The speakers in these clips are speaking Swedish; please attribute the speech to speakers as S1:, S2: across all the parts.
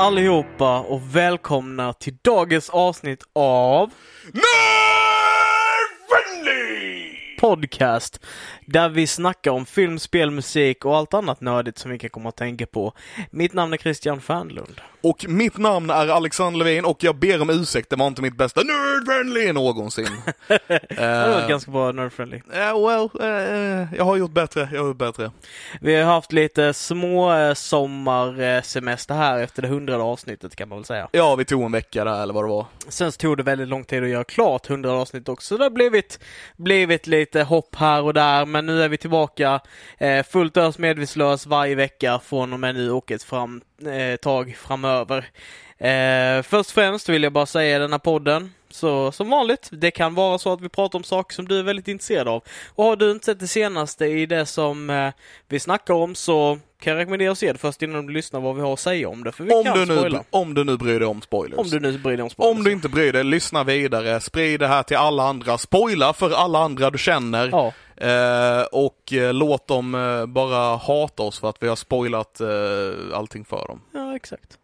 S1: Allihopa och välkomna till dagens avsnitt av
S2: Nerdfriendly!
S1: Podcast. Där vi snackar om film, spel, musik och allt annat nördigt som vi kan komma att tänka på. Mitt namn är Christian Fernlund.
S2: Och mitt namn är Alexander Levin och jag ber om ursäkt, det var inte mitt bästa Nerdfriendly någonsin.
S1: Det var
S2: uh,
S1: ganska bra nerdfriendly.
S2: uh, well, uh, jag har gjort bättre, jag har gjort bättre.
S1: Vi har haft lite små eh, sommarsemester här efter det hundrade avsnittet kan man väl säga.
S2: Ja, vi tog en vecka där eller vad det var.
S1: Sen så tog det väldigt lång tid att göra klart hundrade avsnitt också. Så det har blivit, blivit lite lite hopp här och där. Men nu är vi tillbaka eh, fullt ös medvetslös varje vecka från och med nu och ett fram, eh, tag framöver. Eh, först och främst vill jag bara säga i den här podden så som vanligt, det kan vara så att vi pratar om saker som du är väldigt intresserad av. Och har du inte sett det senaste i det som eh, vi snackar om så kan jag rekommendera att se det först innan du lyssnar vad vi har att säga om det. För vi
S2: Om
S1: kan
S2: du, nu,
S1: spoila.
S2: om du nu bryr dig om spoilers.
S1: Om du nu bryr dig om spoilers.
S2: Om du inte bryr dig, lyssna vidare, sprid det här till alla andra, spoila för alla andra du känner.
S1: Ja.
S2: Eh, och eh, låt dem eh, bara hata oss för att vi har spoilat eh, allting för dem.
S1: Ja, exakt.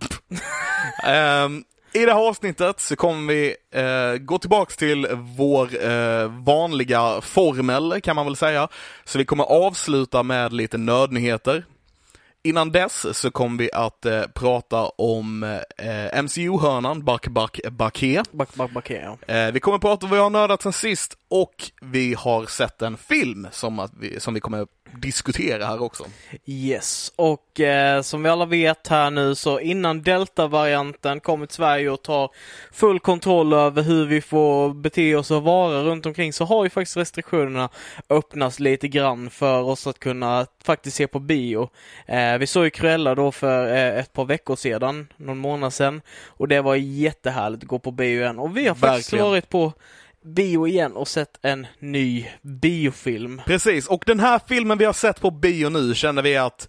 S2: Ehm, I det här avsnittet så kommer vi eh, gå tillbaks till vår eh, vanliga formel kan man väl säga. Så vi kommer avsluta med lite nödnyheter. Innan dess så kommer vi att eh, prata om eh, MCU-hörnan, Back Back Baké.
S1: Back, back, back, ja.
S2: Eh, vi kommer prata om vad vi har nördat sen sist och vi har sett en film som, att vi, som vi kommer diskutera här också.
S1: Yes, och eh, som vi alla vet här nu så innan Delta-varianten kommer till Sverige och tar full kontroll över hur vi får bete oss och vara runt omkring så har ju faktiskt restriktionerna öppnats lite grann för oss att kunna faktiskt se på bio. Eh, vi såg ju Cruella då för eh, ett par veckor sedan, någon månad sedan, och det var jättehärligt att gå på bio igen. Och vi har faktiskt
S2: Verkligen.
S1: varit på bio igen och sett en ny biofilm.
S2: Precis, och den här filmen vi har sett på bio nu känner vi att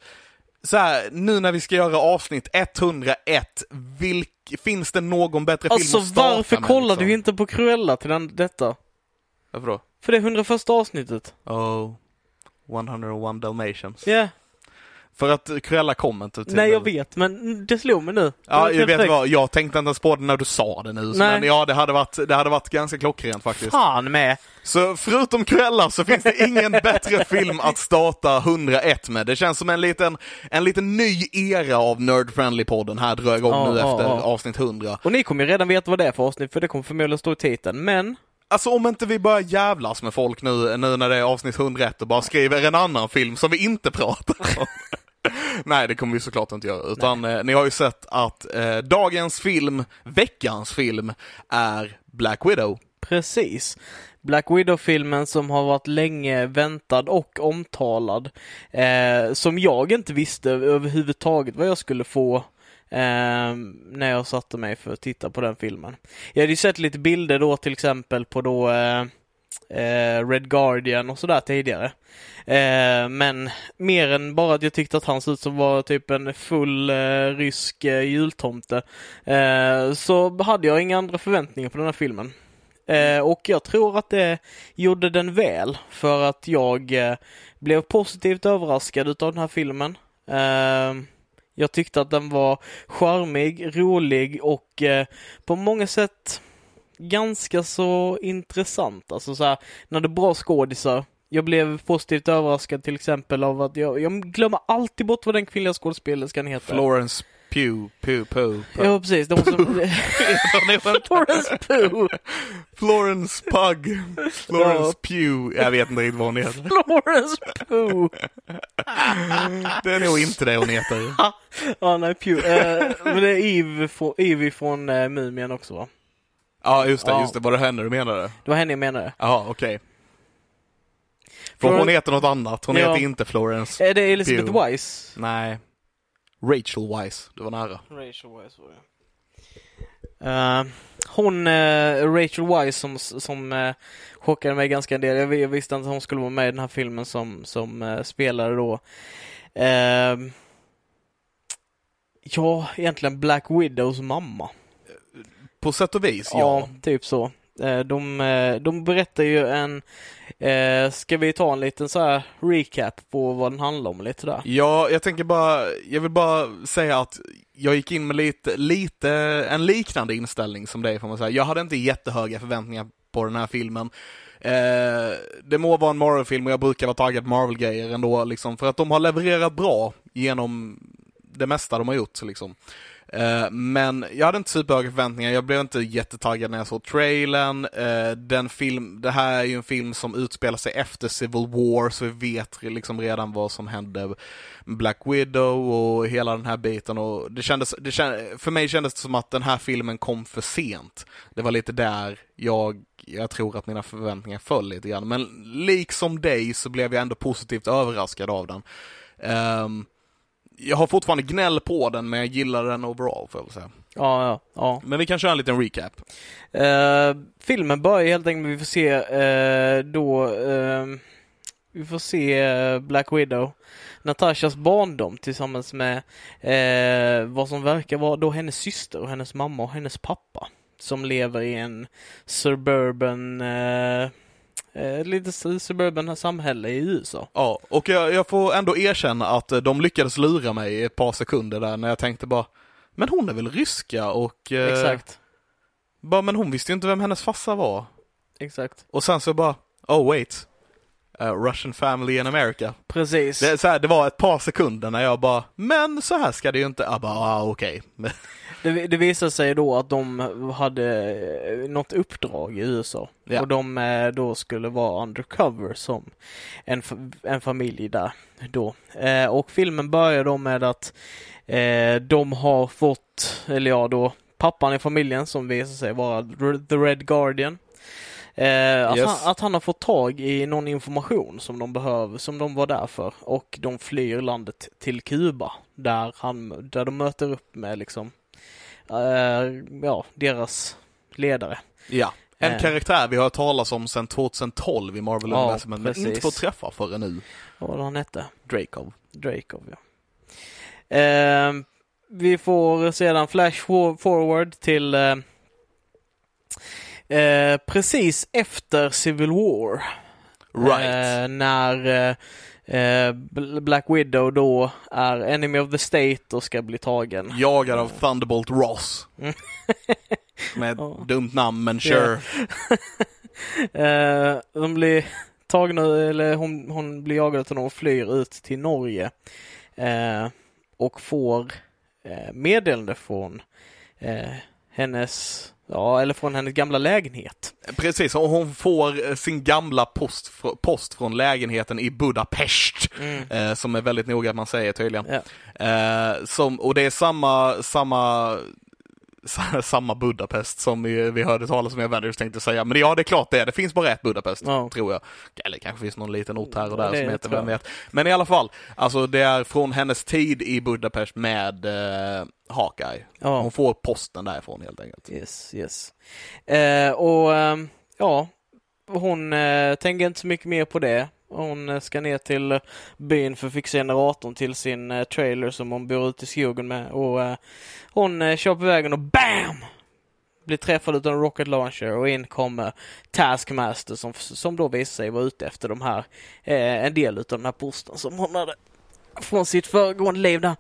S2: så här, nu när vi ska göra avsnitt 101, vilk, finns det någon bättre film
S1: Alltså
S2: att starta
S1: varför
S2: med,
S1: kollade
S2: liksom?
S1: vi inte på Cruella till den, detta?
S2: Varför då?
S1: För det är 101 avsnittet.
S2: Oh, 101 Dalmatians.
S1: Ja,
S2: För att Cruella kom inte till
S1: nej jag vet, men det slog mig nu.
S2: Ja, jag vet vad, jag tänkte inte ens på det när du sa det nu,
S1: Nej.
S2: men ja, det hade varit, det hade varit ganska klockrent faktiskt.
S1: Fan med.
S2: Så förutom Cruella så finns det ingen bättre film att starta 101 med. Det känns som en liten, en liten ny era av Nerd-friendly-podden här drar igång
S1: Ja,
S2: nu
S1: ja,
S2: efter
S1: ja.
S2: avsnitt 100.
S1: Och ni kommer ju redan veta vad det är för avsnitt, för det kommer förmodligen stå i titeln. Men,
S2: Alltså om inte vi börjar jävlas med folk nu, nu när det är avsnitt 101 och bara skriver en annan film som vi inte pratar om. Nej, det kommer vi såklart inte göra, utan eh, ni har ju sett att eh, dagens film, veckans film, är Black Widow.
S1: precis. Black Widow-filmen som har varit länge väntad och omtalad. Eh, som jag inte visste överhuvudtaget vad jag skulle få eh, när jag satte mig för att titta på den filmen. Jag hade ju sett lite bilder då till exempel på då eh, eh, Red Guardian och sådär tidigare. Eh, men mer än bara att jag tyckte att han såg ut som var typ en full eh, rysk eh, jultomte. Eh, så hade jag inga andra förväntningar på den här filmen. Eh, och jag tror att det gjorde den väl för att jag eh, blev positivt överraskad utav den här filmen. Ehm, jag tyckte att den var charmig, rolig och eh, på många sätt ganska så intressant. Alltså så här, när det är bra skådisar. Jag blev positivt överraskad till exempel av att jag, jag glömmer alltid bort vad den kvinnliga skådespelerskan heter.
S2: Florence Pugh, Pugh, Pugh, Pugh.
S1: Ja, precis. Var som... Florence Pugh.
S2: Florence Pug, Florence
S1: Ja.
S2: Pugh, jag vet inte riktigt vad hon heter.
S1: Florence Pugh.
S2: Det är nog inte det hon heter.
S1: Ja, nej, Pugh. Eh, men det är Eve, Evie från eh, Mumien också va?
S2: Ja, just det,
S1: Ja.
S2: just det. Var det henne du menade?
S1: Det var henne jag menade.
S2: Jaha, okej. För
S1: Florence-
S2: hon heter något annat. Hon
S1: Ja.
S2: heter inte Florence.
S1: Är det Elizabeth
S2: Pugh.
S1: Wise?
S2: Nej. Rachel Wise, det var nära.
S1: Rachel Wise var det. Uh, hon, uh, Rachel Wise som, som uh, chockade mig ganska en del. Jag, jag, visste inte att hon skulle vara med i den här filmen som, som uh, spelade då. Uh, ja, egentligen Black Widows mamma.
S2: På sätt och vis, ja.
S1: Ja, typ så. Eh, de, eh, de berättar ju en eh, ska vi ta en liten så här recap på vad den handlar om lite där?
S2: Ja, jag tänker bara, jag vill bara säga att jag gick in med lite, lite en liknande inställning som dig får man säga. Jag hade inte jättehöga förväntningar på den här filmen. Eh, det må vara en Marvel-film och jag brukar vara taggad på Marvel-grejer ändå, liksom, för att de har levererat bra genom det mesta de har gjort. Liksom. Eh, men jag hade inte superhöga förväntningar, jag blev inte jättetaggad när jag såg trailern. Eh, den film, det här är ju en film som utspelar sig efter Civil War, så vi vet liksom redan vad som hände med Black Widow och hela den här biten. Och det kändes, det kändes, för mig kändes det som att den här filmen kom för sent. Det var lite där jag, jag tror att mina förväntningar föll lite grann. Men liksom dig så blev jag ändå positivt överraskad av den. Um, jag har fortfarande gnäll på den, men jag gillar den overall, får jag väl säga.
S1: Ja, ja, ja.
S2: Men vi kan köra en liten recap.
S1: Uh, filmen börjar helt enkelt med vi får se uh, då, uh, vi får se Black Widow, Natashas barndom tillsammans med vad som verkar vara då hennes syster och hennes mamma och hennes pappa. Som lever i en suburban eh, lite suburban samhälle i USA.
S2: Ja, och jag, jag, får ändå erkänna att eh, de lyckades lura mig i ett par sekunder där när jag tänkte bara, men hon är väl ryska och...
S1: Eh, Exakt.
S2: Bara, men hon visste ju inte vem hennes farsa var.
S1: Exakt.
S2: Och sen så bara, oh wait. Uh, Russian family in America.
S1: Precis.
S2: Det, så här, det var ett par sekunder när jag bara, men så här ska det ju inte. Jag bara, ah, okej. Okay.
S1: Det, det visade sig då att de hade eh, något uppdrag i USA ja. och de eh, då skulle vara undercover som en, en familj där då. Eh, och filmen börjar då med att de har fått, eller ja då, pappan i familjen som visar sig vara The Red Guardian. Eh, yes. att, han, att, han, har fått tag i någon information som de behöver, som de var där för. Och de flyr landet till Kuba. Där, han, där de möter upp med liksom ja, deras ledare.
S2: Ja. En uh, karaktär vi har hört talas om sedan 2012 i Marvel ja, Universum, men inte fått träffa förrän nu.
S1: Vad var han hette?
S2: Dracov.
S1: Dracov, ja. Uh, vi får sedan flash forward till precis efter Civil War.
S2: Right.
S1: när Eh, Black Widow då är Enemy of the State och ska bli tagen.
S2: Jagad av Thunderbolt Ross. Med ett dumt namn, men sure.
S1: eh, de blir tagna, eller hon, hon blir jagad av någon och flyr ut till Norge. Eh, och får eh, meddelande från eh, hennes Ja, eller från hennes gamla lägenhet.
S2: Precis, och hon får eh, sin gamla post, post från lägenheten i Budapest, mm. eh, som är väldigt noga att man säger tydligen. Ja. Eh, som, och det är samma, samma samma Budapest som vi, hörde talas om i Avengers tänkte säga. Men ja, det är klart det är. Det finns bara ett Budapest, ja. tror jag. Eller kanske finns någon liten ort här och där som heter, vem vet. Men i alla fall, alltså det är från hennes tid i Budapest med eh, Hawkeye. Ja. Hon får posten därifrån helt enkelt.
S1: Yes, yes. Eh, och eh, ja, hon eh, tänker inte så mycket mer på det. Hon eh, ska ner till byn för att fixa generatorn till sin eh, trailer som hon bor ute i skogen med och eh, hon eh, kör på vägen och BAM! Blir träffad av en rocket launcher och in kommer Taskmaster som, som då visar sig vara ute efter de här, eh, en del av den här posten som hon hade från sitt föregående liv där.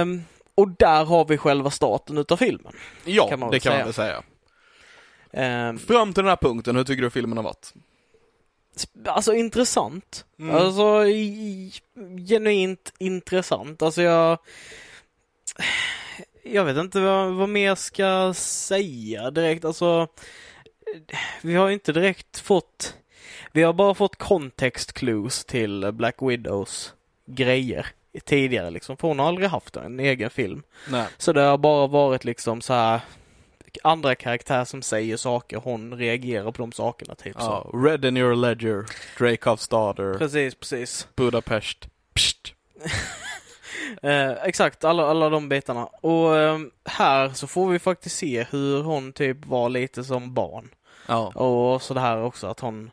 S1: Um, och där har vi själva starten utav filmen.
S2: Ja, kan det kan säga. man väl säga. Um, Fram till den här punkten, hur tycker du filmen har varit?
S1: Alltså intressant. Mm. Alltså i, genuint intressant. Alltså jag jag vet inte vad, vad mer ska säga direkt. Alltså, vi har inte direkt fått, vi har bara fått context clues till Black Widows grejer tidigare liksom, för hon har aldrig haft en egen film.
S2: Nej.
S1: Så det har bara varit liksom så här andra karaktärer som säger saker, hon reagerar på de sakerna typ ja,
S2: så. Red in your ledger, Dracovs daughter.
S1: Precis, precis.
S2: Budapest. Psst.
S1: Eh, exakt, alla, alla de bitarna. Och eh, här så får vi faktiskt se hur hon typ var lite som barn.
S2: Ja.
S1: Och sådär också att hon,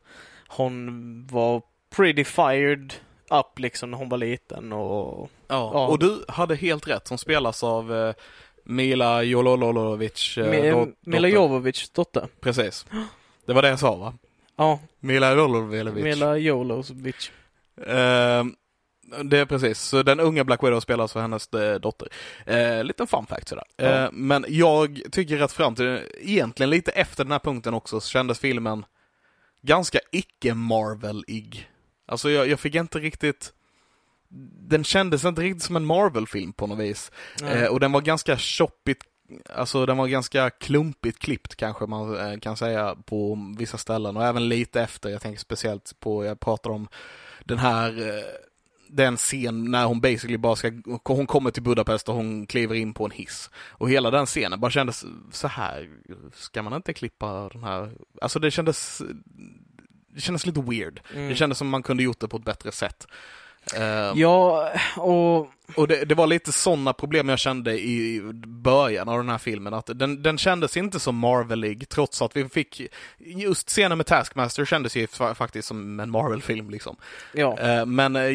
S1: hon var pretty fired up liksom när hon var liten och
S2: Ja.
S1: Ja.
S2: och du hade helt rätt. Hon spelas av eh, Mila Jololovic. Eh,
S1: Mi-
S2: dot-
S1: Mila
S2: dotter.
S1: Jovovic dotter.
S2: Precis. Det var det jag sa va?
S1: Ja,
S2: Mila Jololovic.
S1: Mila Jolovic.
S2: Eh, det är precis, så den unga Black Widow spelas av hennes eh, dotter. Eh, liten fun fact sådär.
S1: Ja.
S2: Eh, men jag tycker rätt fram till, egentligen lite efter den här punkten också, så kändes filmen ganska icke-Marvel-ig. Alltså jag, jag fick inte riktigt, den kändes inte riktigt som en Marvel-film på något vis. Eh, och den var ganska choppigt, alltså den var ganska klumpigt klippt kanske man eh, kan säga på vissa ställen och även lite efter, jag tänker speciellt på, jag pratar om den här, eh, den scen när hon basically bara ska, hon kommer till Budapest och hon kliver in på en hiss. Och hela den scenen bara kändes så här, ska man inte klippa den här, alltså det kändes, det kändes lite weird.
S1: Mm.
S2: Det kändes som man kunde gjort det på ett bättre sätt. Eh,
S1: Ja, och
S2: och det, det var lite sådana problem jag kände i början av den här filmen, att den, den kändes inte så Marvelig trots att vi fick, just scenen med Taskmaster kändes ju fa- faktiskt som en Marvel-film liksom.
S1: ja.
S2: Eh, men eh,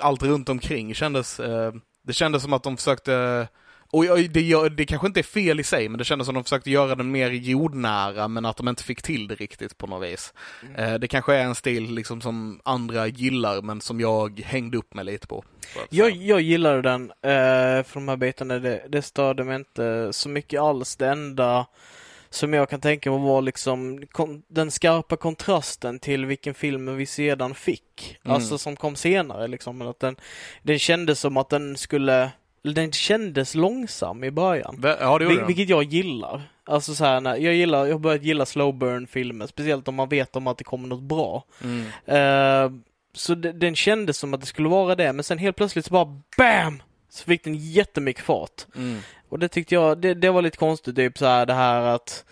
S2: allt runt omkring kändes, eh, det kändes som att de försökte och det, det kanske inte är fel i sig, men det kändes som att de försökte göra den mer jordnära, men att de inte fick till det riktigt på något vis. Eh, det kanske är en stil liksom som andra gillar, men som jag hängde upp mig lite på.
S1: Jag, jag gillade den, eh, för de här bitarna. Det, det störde mig inte så mycket alls. Det enda som jag kan tänka mig var liksom den skarpa kontrasten till vilken film vi sedan fick.
S2: Mm.
S1: Alltså som kom senare liksom. Att den, den kändes som att den skulle, den kändes långsam i början.
S2: Ja, det gjorde
S1: Vil- vilket jag gillar. Alltså så här, när, jag gillar, jag har börjat gilla slow burn filmer, speciellt om man vet om att det kommer något bra.
S2: Mm.
S1: Eh, så de, den kändes som att det skulle vara det, men sen helt plötsligt så bara BAM! Så fick den jättemycket fart.
S2: Mm.
S1: Och det tyckte jag, det, det var lite konstigt, typ så här det här att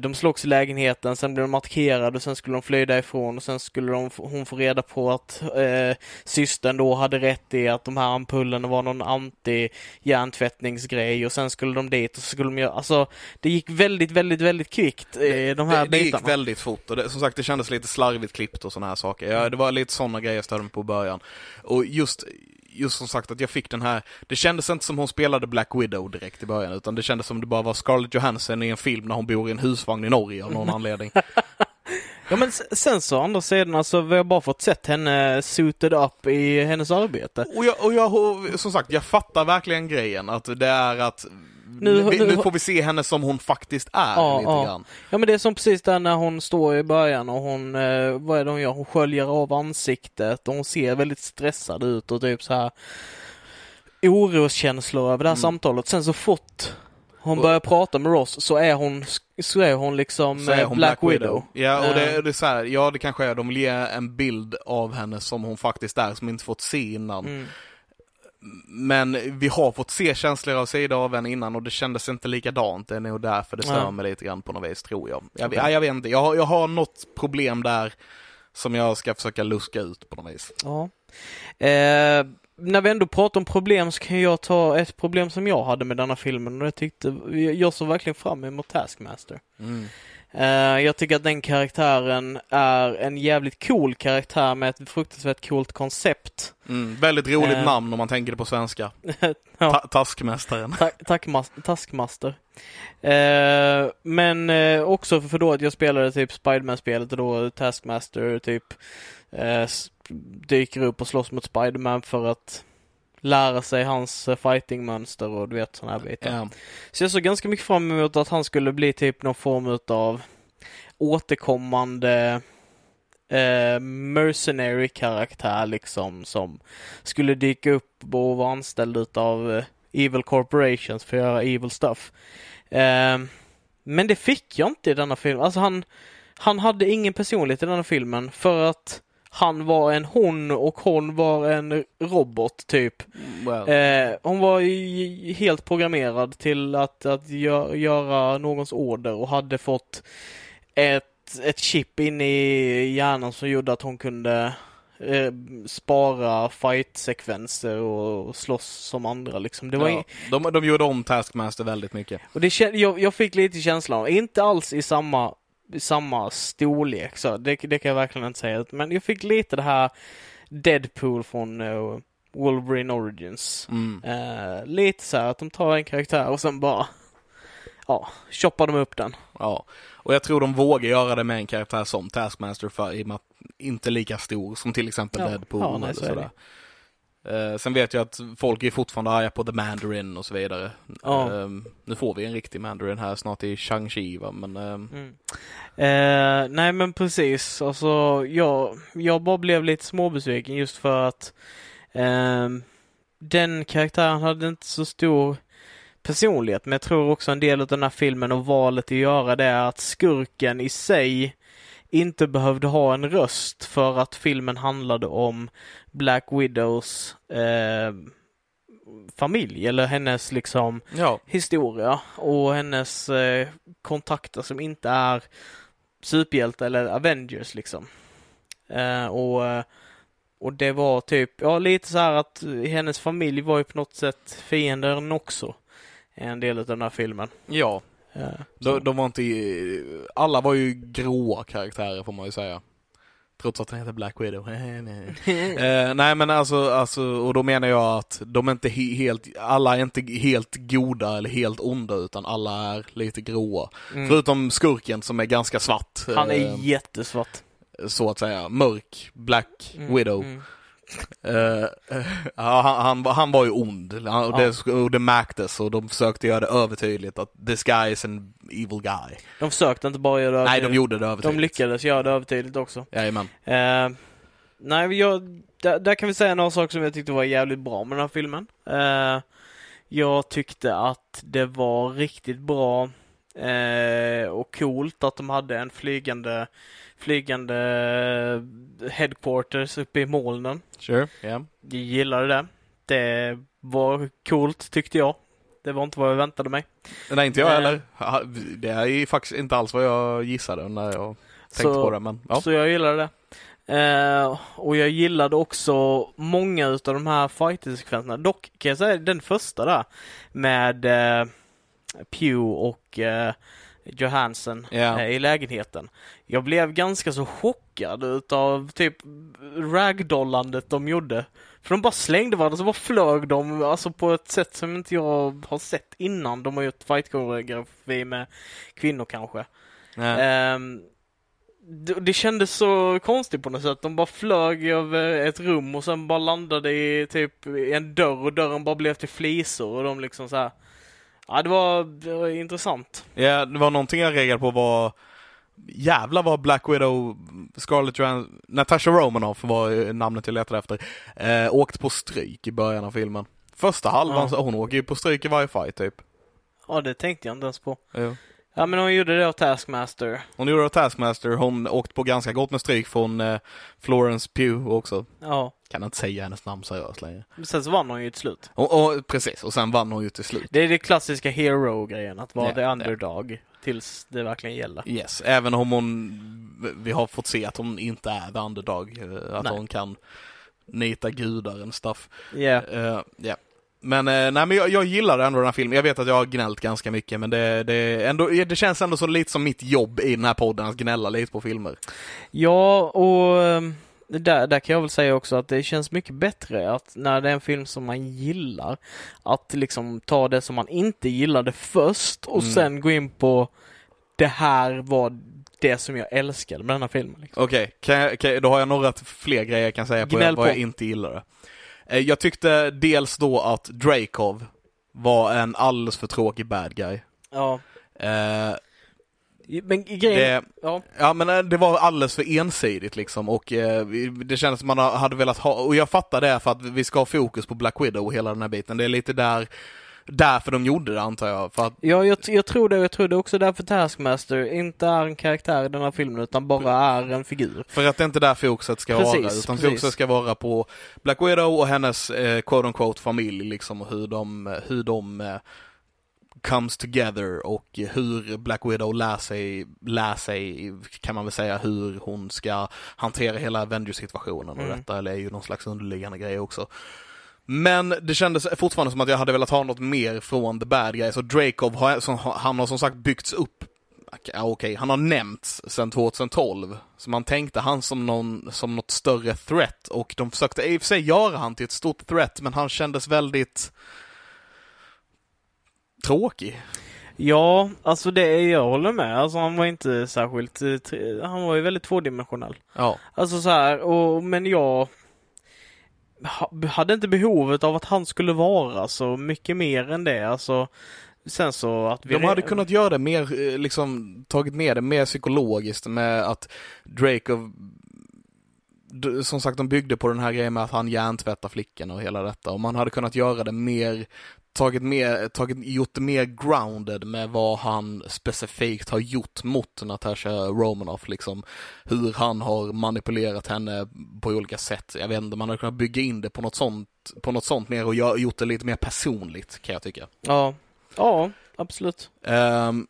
S1: de slogs i lägenheten, sen blev de attackerade och sen skulle de fly därifrån och sen skulle de, hon få reda på att eh, systern då hade rätt i att de här ampullerna var någon anti-hjärntvättningsgrej och sen skulle de dit och så skulle de göra, alltså det gick väldigt, väldigt, väldigt kvickt i de här
S2: det, det
S1: bitarna.
S2: gick väldigt fort och det, som sagt det kändes lite slarvigt klippt och sådana här saker. Ja, det var lite sådana grejer jag störde mig på i början. Och just, just som sagt att jag fick den här, det kändes inte som hon spelade Black Widow direkt i början utan det kändes som det bara var Scarlett Johansson i en film när hon bor i en husvagn i Norge av någon anledning.
S1: Ja men sen så andra sidan alltså, vi har bara fått sett henne suited up i hennes arbete.
S2: Och jag, och jag, som sagt, jag fattar verkligen grejen att det är att
S1: Nu-
S2: nu,
S1: nu-
S2: får vi se henne som hon faktiskt är
S1: Ja,
S2: lite
S1: ja.
S2: grann.
S1: Ja men det är som precis där när hon står i början och hon, eh, vad är det hon gör? Hon sköljer av ansiktet och hon ser väldigt stressad ut och typ så här oroskänslor över det här
S2: Mm.
S1: samtalet. Sen så fort hon börjar prata med Ross så är hon, så är hon liksom
S2: är
S1: eh,
S2: hon
S1: Black, Widow.
S2: Ja, och det,
S1: Eh.
S2: det är så här, ja det kanske är, de vill ge en bild av henne som hon faktiskt är, som inte fått se innan.
S1: Mm.
S2: Men vi har fått se känsligare sidor av henne innan och det kändes inte likadant. Det är nog därför det stör mig lite grann på något vis, tror jag. Jag,
S1: Okej.
S2: ja, jag vet inte, jag har, jag har något problem där som jag ska försöka luska ut på något vis.
S1: Ja. Eh, när vi ändå pratar om problem så kan jag ta ett problem som jag hade med denna filmen och jag tyckte, jag såg verkligen fram emot Taskmaster. Eh, jag tycker att den karaktären är en jävligt cool karaktär med ett fruktansvärt coolt koncept.
S2: Mm, väldigt roligt
S1: Eh.
S2: namn om man tänker det på svenska.
S1: Ja.
S2: Ta- taskmästaren.
S1: Ta- Tackmas- Taskmaster. Eh, men eh, också för då att jag spelade typ Spiderman-spelet och då Taskmaster typ eh, dyker upp och slåss mot Spiderman för att lära sig hans eh, fightingmönster och du vet sådana här bitar.
S2: Ja.
S1: Så jag såg ganska mycket fram emot att han skulle bli typ någon form av återkommande eh, mercenary karaktär liksom som skulle dyka upp och vara anställd utav eh, evil corporations för att göra evil stuff. Eh, men det fick jag inte i denna film. Alltså han, han hade ingen personlighet i denna filmen för att han var en hon och hon var en robot typ.
S2: Well.
S1: Eh, hon var helt programmerad till att, att gö- göra någons order och hade fått ett, ett chip in i hjärnan som gjorde att hon kunde eh, spara fight-sekvenser och, och slåss som andra liksom. Det var
S2: ja, de, de gjorde om Taskmaster väldigt mycket.
S1: Och det jag, jag fick lite känslan, inte alls i samma, samma storlek så, det, det kan jag verkligen inte säga, men jag fick lite det här Deadpool från uh, Wolverine Origins.
S2: Mm.
S1: Uh, lite så här att de tar en karaktär och sen bara ja, choppar de upp den.
S2: Ja, och jag tror de vågar göra det med en karaktär som Taskmaster för i och med att inte lika stor som till exempel
S1: ja.
S2: Deadpool
S1: ja, nej,
S2: eller sådär. Uh, sen vet jag att folk är fortfarande arga på The Mandarin och så vidare.
S1: Ja.
S2: Uh, nu får vi en riktig Mandarin här snart i Shang-Chi va, men... Uh...
S1: Mm. Uh, nej men precis, alltså jag, jag bara blev lite småbesviken just för att ehm, den karaktären hade inte så stor personlighet, men jag tror också en del av den här filmen och valet att göra det är att skurken i sig inte behövde ha en röst för att filmen handlade om Black Widows eh, familj eller hennes liksom
S2: ja.
S1: historia och hennes eh, kontakter som inte är superhjälte eller Avengers liksom. Eh, och, eh, och det var typ, ja lite så här att hennes familj var ju på något sätt fienden också. En del av den här filmen.
S2: Ja.
S1: Eh,
S2: de, de var inte, alla var ju gråa karaktärer får man ju säga. Trots att den heter Black Widow. eh, nej men alltså, alltså, och då menar jag att de är inte he helt, alla är inte helt goda eller helt onda utan alla är lite gråa. Mm. Förutom skurken som är ganska svart.
S1: Han är eh, jättesvart.
S2: Så att säga, mörk, Black mm, Widow. Mm. Uh, han, han, han, var ju ond och, ja. det, och det märktes och de försökte göra det övertydligt att this guy is an evil guy.
S1: De försökte inte bara göra det
S2: Nej, de gjorde det övertydligt.
S1: De lyckades göra det övertydligt också.
S2: Jajamän.
S1: Uh, nej, jag, där, där, kan vi säga några saker som jag tyckte var jävligt bra med den här filmen. Uh, jag tyckte att det var riktigt bra och coolt att de hade en flygande flygande headquarters uppe i molnen.
S2: Sure, yeah.
S1: Jag gillade det. Det var coolt tyckte jag. Det var inte vad jag väntade mig.
S2: Nej, inte jag heller. Det är faktiskt inte alls vad jag gissade när jag tänkte så, på det. Men, ja.
S1: Så jag gillade det. Uh, och jag gillade också många utav de här fighter-sekvenserna. Dock kan jag säga den första där med uh, Pew och uh, Johansen
S2: yeah.
S1: i lägenheten. Jag blev ganska så chockad utav typ ragdollandet de gjorde. För de bara slängde varandra så bara flög de alltså på ett sätt som inte jag har sett innan. De har gjort fight-koreografi med kvinnor kanske.
S2: Yeah.
S1: Um, det, det kändes så konstigt på något sätt. De bara flög över ett rum och sen bara landade i typ en dörr och dörren bara blev till flisor och de liksom så här Ja, det var, det var intressant.
S2: Ja, det var någonting jag reagerade på var Jävlar vad Black Widow, Scarlett Johansson, Natasha Romanoff var namnet jag letade efter, eh, åkte på stryk i början av filmen. Första halvan, ja. hon åker ju på stryk i varje fight typ.
S1: Ja, det tänkte jag inte ens på.
S2: Jo.
S1: Ja, men hon gjorde det av Taskmaster.
S2: Hon gjorde det av Taskmaster, hon åkte på ganska gott med stryk från eh, Florence Pugh också.
S1: Ja.
S2: Kan inte säga hennes namn seriöst längre.
S1: Men sen så vann hon ju till slut.
S2: Och, och, precis, och sen vann hon ju till slut.
S1: Det är det klassiska hero-grejen, att vara yeah, the underdog yeah. tills det verkligen gäller.
S2: Yes, även om hon, vi har fått se att hon inte är the underdog, eh, att Nej. hon kan nita gudar and stuff.
S1: Yeah.
S2: Uh, yeah. Men, eh, nej, men jag, jag gillar ändå den här filmen. Jag vet att jag har gnällt ganska mycket, men det, det, ändå, det känns ändå så lite som mitt jobb i den här podden, att gnälla lite på filmer.
S1: Ja, och ehm, där, där kan jag väl säga också att det känns mycket bättre att när det är en film som man gillar, att liksom ta det som man inte gillade först och mm. sen gå in på det här var det som jag älskade med den här filmen.
S2: Liksom. Okej, okay. okay, då har jag några fler grejer jag kan säga på, vad jag inte gillade. Eh, jag tyckte dels då att Drakov var en alldeles för tråkig bad guy.
S1: Ja.
S2: Eh,
S1: men grejen,
S2: det, ja. ja men eh, det var alldeles för ensidigt liksom och eh, det kändes som man hade velat ha, och jag fattar det för att vi ska ha fokus på Black Widow och hela den här biten. Det är lite där därför de gjorde det antar jag. För att...
S1: Ja, jag, jag tror det. Jag tror det också därför Taskmaster inte är en karaktär i den här filmen utan bara är en figur.
S2: För att det är inte där fokuset ska precis, vara, utan precis. fokuset ska vara på Black Widow och hennes eh, quote unquote familj liksom och hur de, hur de eh, comes together och hur Black Widow lär sig, lär sig, kan man väl säga, hur hon ska hantera hela Avengers-situationen och
S1: Mm.
S2: detta är ju någon slags underliggande grej också. Men det kändes fortfarande som att jag hade velat ha något mer från The Bad Guys och Dracov har, som, han har som sagt byggts upp okej, han har nämnts sedan 2012. Så man tänkte han som, någon, som något större threat och de försökte i och för sig göra han till ett stort threat men han kändes väldigt tråkig.
S1: Ja, alltså det, jag håller med. Alltså han var inte särskilt, eh, han var ju väldigt tvådimensionell.
S2: Ja.
S1: Alltså så här, och, men jag ha- hade inte behovet av att han skulle vara så mycket mer än det. Alltså, sen så att vi...
S2: De hade kunnat göra det mer, eh, liksom tagit ner det mer psykologiskt med att Drake d- som sagt, de byggde på den här grejen med att han hjärntvättar flickorna och hela detta. Och man hade kunnat göra det mer, tagit mer, tagit, gjort det mer grounded med vad han specifikt har gjort mot Natasha Romanoff, liksom. Hur han har manipulerat henne på olika sätt. Jag vet inte, man hade kunnat bygga in det på något sånt, på något sånt mer och gjort det lite mer personligt, kan jag tycka.
S1: Ja, ja, absolut.
S2: Ehm,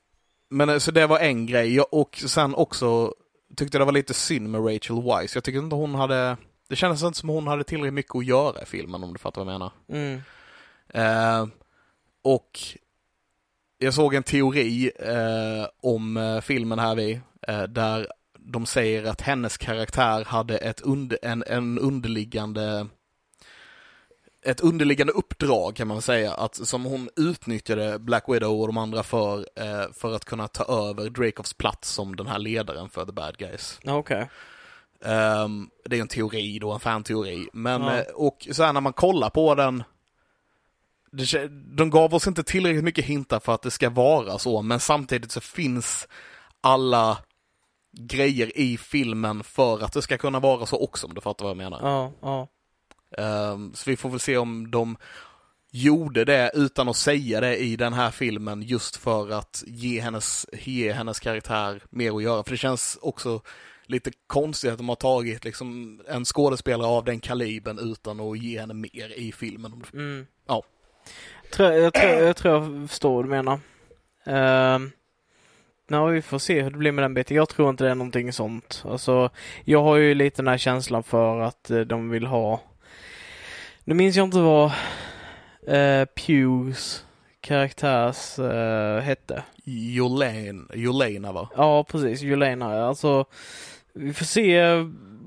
S2: men eh, så det var en grej. Jag, och sen också tyckte det var lite synd med Rachel Weisz. Jag tyckte inte hon hade, det kändes inte som hon hade tillräckligt mycket att göra i filmen om du fattar vad jag menar.
S1: Mm.
S2: Ehm, och jag såg en teori eh, om eh, filmen här vid, eh, där de säger att hennes karaktär hade ett under, en, en underliggande ett underliggande uppdrag kan man säga, att som hon utnyttjade Black Widow och de andra för, eh, för att kunna ta över Dracovs plats som den här ledaren för The Bad Guys.
S1: Ja, Okej.
S2: Ehm, det är en teori då, en fanteori. Men,
S1: Ja.
S2: eh, och så här när man kollar på den, det, de gav oss inte tillräckligt mycket hintar för att det ska vara så, men samtidigt så finns alla grejer i filmen för att det ska kunna vara så också, om du fattar vad jag menar.
S1: Ja, ja.
S2: Ehm, så vi får väl se om de gjorde det utan att säga det i den här filmen just för att ge hennes, ge hennes karaktär mer att göra. För det känns också lite konstigt att de har tagit liksom en skådespelare av den kalibern utan att ge henne mer i filmen.
S1: Mm. Tror, jag, tror, jag tror jag förstår vad du menar. Uh, ja, vi får se hur det blir med den biten. Jag tror inte det är någonting sånt. Alltså, jag har ju lite den här känslan för att eh, de vill ha Nu minns jag inte vad uh, Pews karaktärs eh, hette.
S2: Jolene, Jolena va?
S1: Ja, precis. Julena. Alltså, vi får se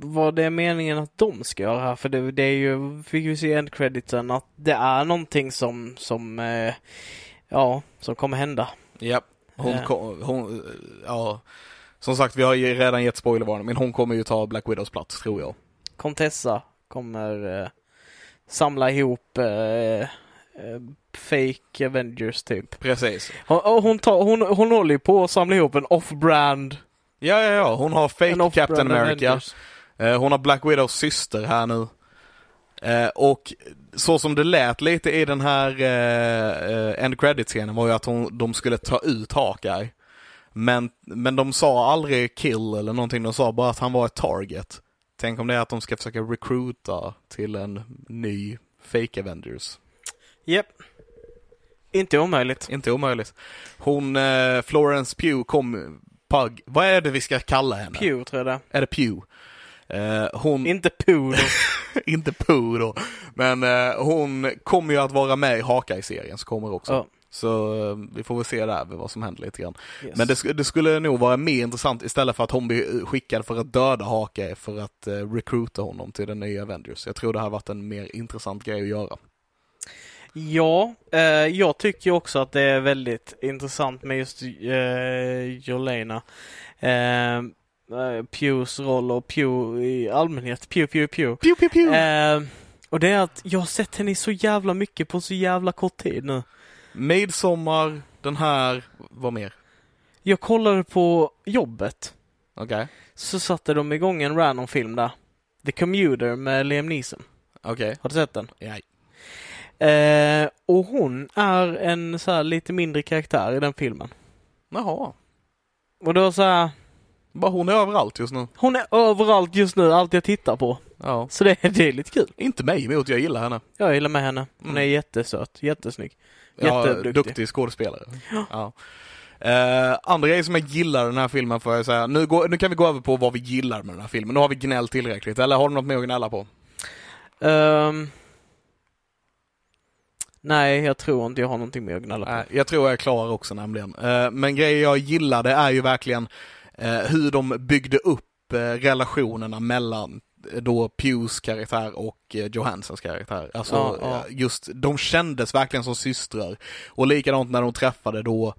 S1: vad det är meningen att de ska göra här. För det, det är ju, fick vi se i endcrediten att det är någonting som, som, eh, ja, som kommer hända.
S2: Ja. Hon,
S1: Eh.
S2: kom, hon, ja. Som sagt, vi har ju redan gett spoilervarning, men hon kommer ju ta Black Widows plats, tror jag.
S1: Contessa kommer eh, samla ihop eh, eh, fake Avengers typ.
S2: Precis.
S1: Hon, hon, tar, hon, hon håller ju på att samla ihop en off-brand
S2: Ja, ja, ja. Hon har fake Captain America.
S1: Avengers.
S2: Eh, Hon har Black Widows syster här nu. Eh, och så som det lät lite i den här eh, end credit-scenen var ju att hon, de skulle ta ut Hawkeye. Men, men de sa aldrig kill eller någonting, de sa bara att han var ett target. Tänk om det är att de ska försöka recruita till en ny fake Avengers.
S1: Japp. Inte omöjligt.
S2: Inte omöjligt. Hon, Florence Pugh kom, Pug, vad är det vi ska kalla henne?
S1: Pew tror jag det
S2: Är det Pugh? Eh, hon,
S1: Inte då.
S2: inte då. Men eh, hon kommer ju att vara med i Haka-serien som kommer också.
S1: Ja.
S2: Så eh, vi får väl se där vad som händer lite grann.
S1: Yes.
S2: Men det, det skulle nog vara mer intressant istället för att hon blir skickad för att döda Haka för att eh, recruita honom till den nya Avengers. Jag tror det hade varit en mer intressant grej att göra.
S1: Ja, eh, jag tycker också att det är väldigt intressant med just eh, Jolena. Eh, eh, Pews roll och Pew i allmänhet. Pew, Pew, Pew.
S2: Pew, pew, pew.
S1: Eh, och det är att jag har sett henne i så jävla mycket på så jävla kort tid nu.
S2: Midsommar, den här, vad mer?
S1: Jag kollade på jobbet.
S2: Okej,
S1: Så satte de igång en random film där. The Commuter med Liam Neeson.
S2: okej.
S1: Har du sett den?
S2: Ja.
S1: Eh, och hon är en så här lite mindre karaktär i den filmen.
S2: Jaha.
S1: Och då så här,
S2: Bara hon är överallt just nu.
S1: hon är överallt just nu, allt jag tittar på.
S2: Ja.
S1: Så det, det är lite kul.
S2: Inte mig emot, jag gillar henne.
S1: Jag gillar med henne. Hon
S2: Mm.
S1: är jättesöt, jättesnygg.
S2: Ja,
S1: Jätteduktig.
S2: duktig skådespelare.
S1: Ja.
S2: Ja. Eh, andra grejer som jag gillar den här filmen får jag säga, nu, går, nu kan vi gå över på vad vi gillar med den här filmen. Nu har vi gnällt tillräckligt, eller har du något mer att gnälla på?
S1: Ehm, nej, jag tror inte jag har någonting mer att gnälla på.
S2: Nej, jag tror jag är klar också nämligen. Eh, men grejer jag gillade är ju verkligen hur de byggde upp eh, relationerna mellan eh, då Pews karaktär och eh, Johansens karaktär. Alltså
S1: Ja, ja.
S2: eh, just, de kändes verkligen som systrar. Och likadant när de träffade då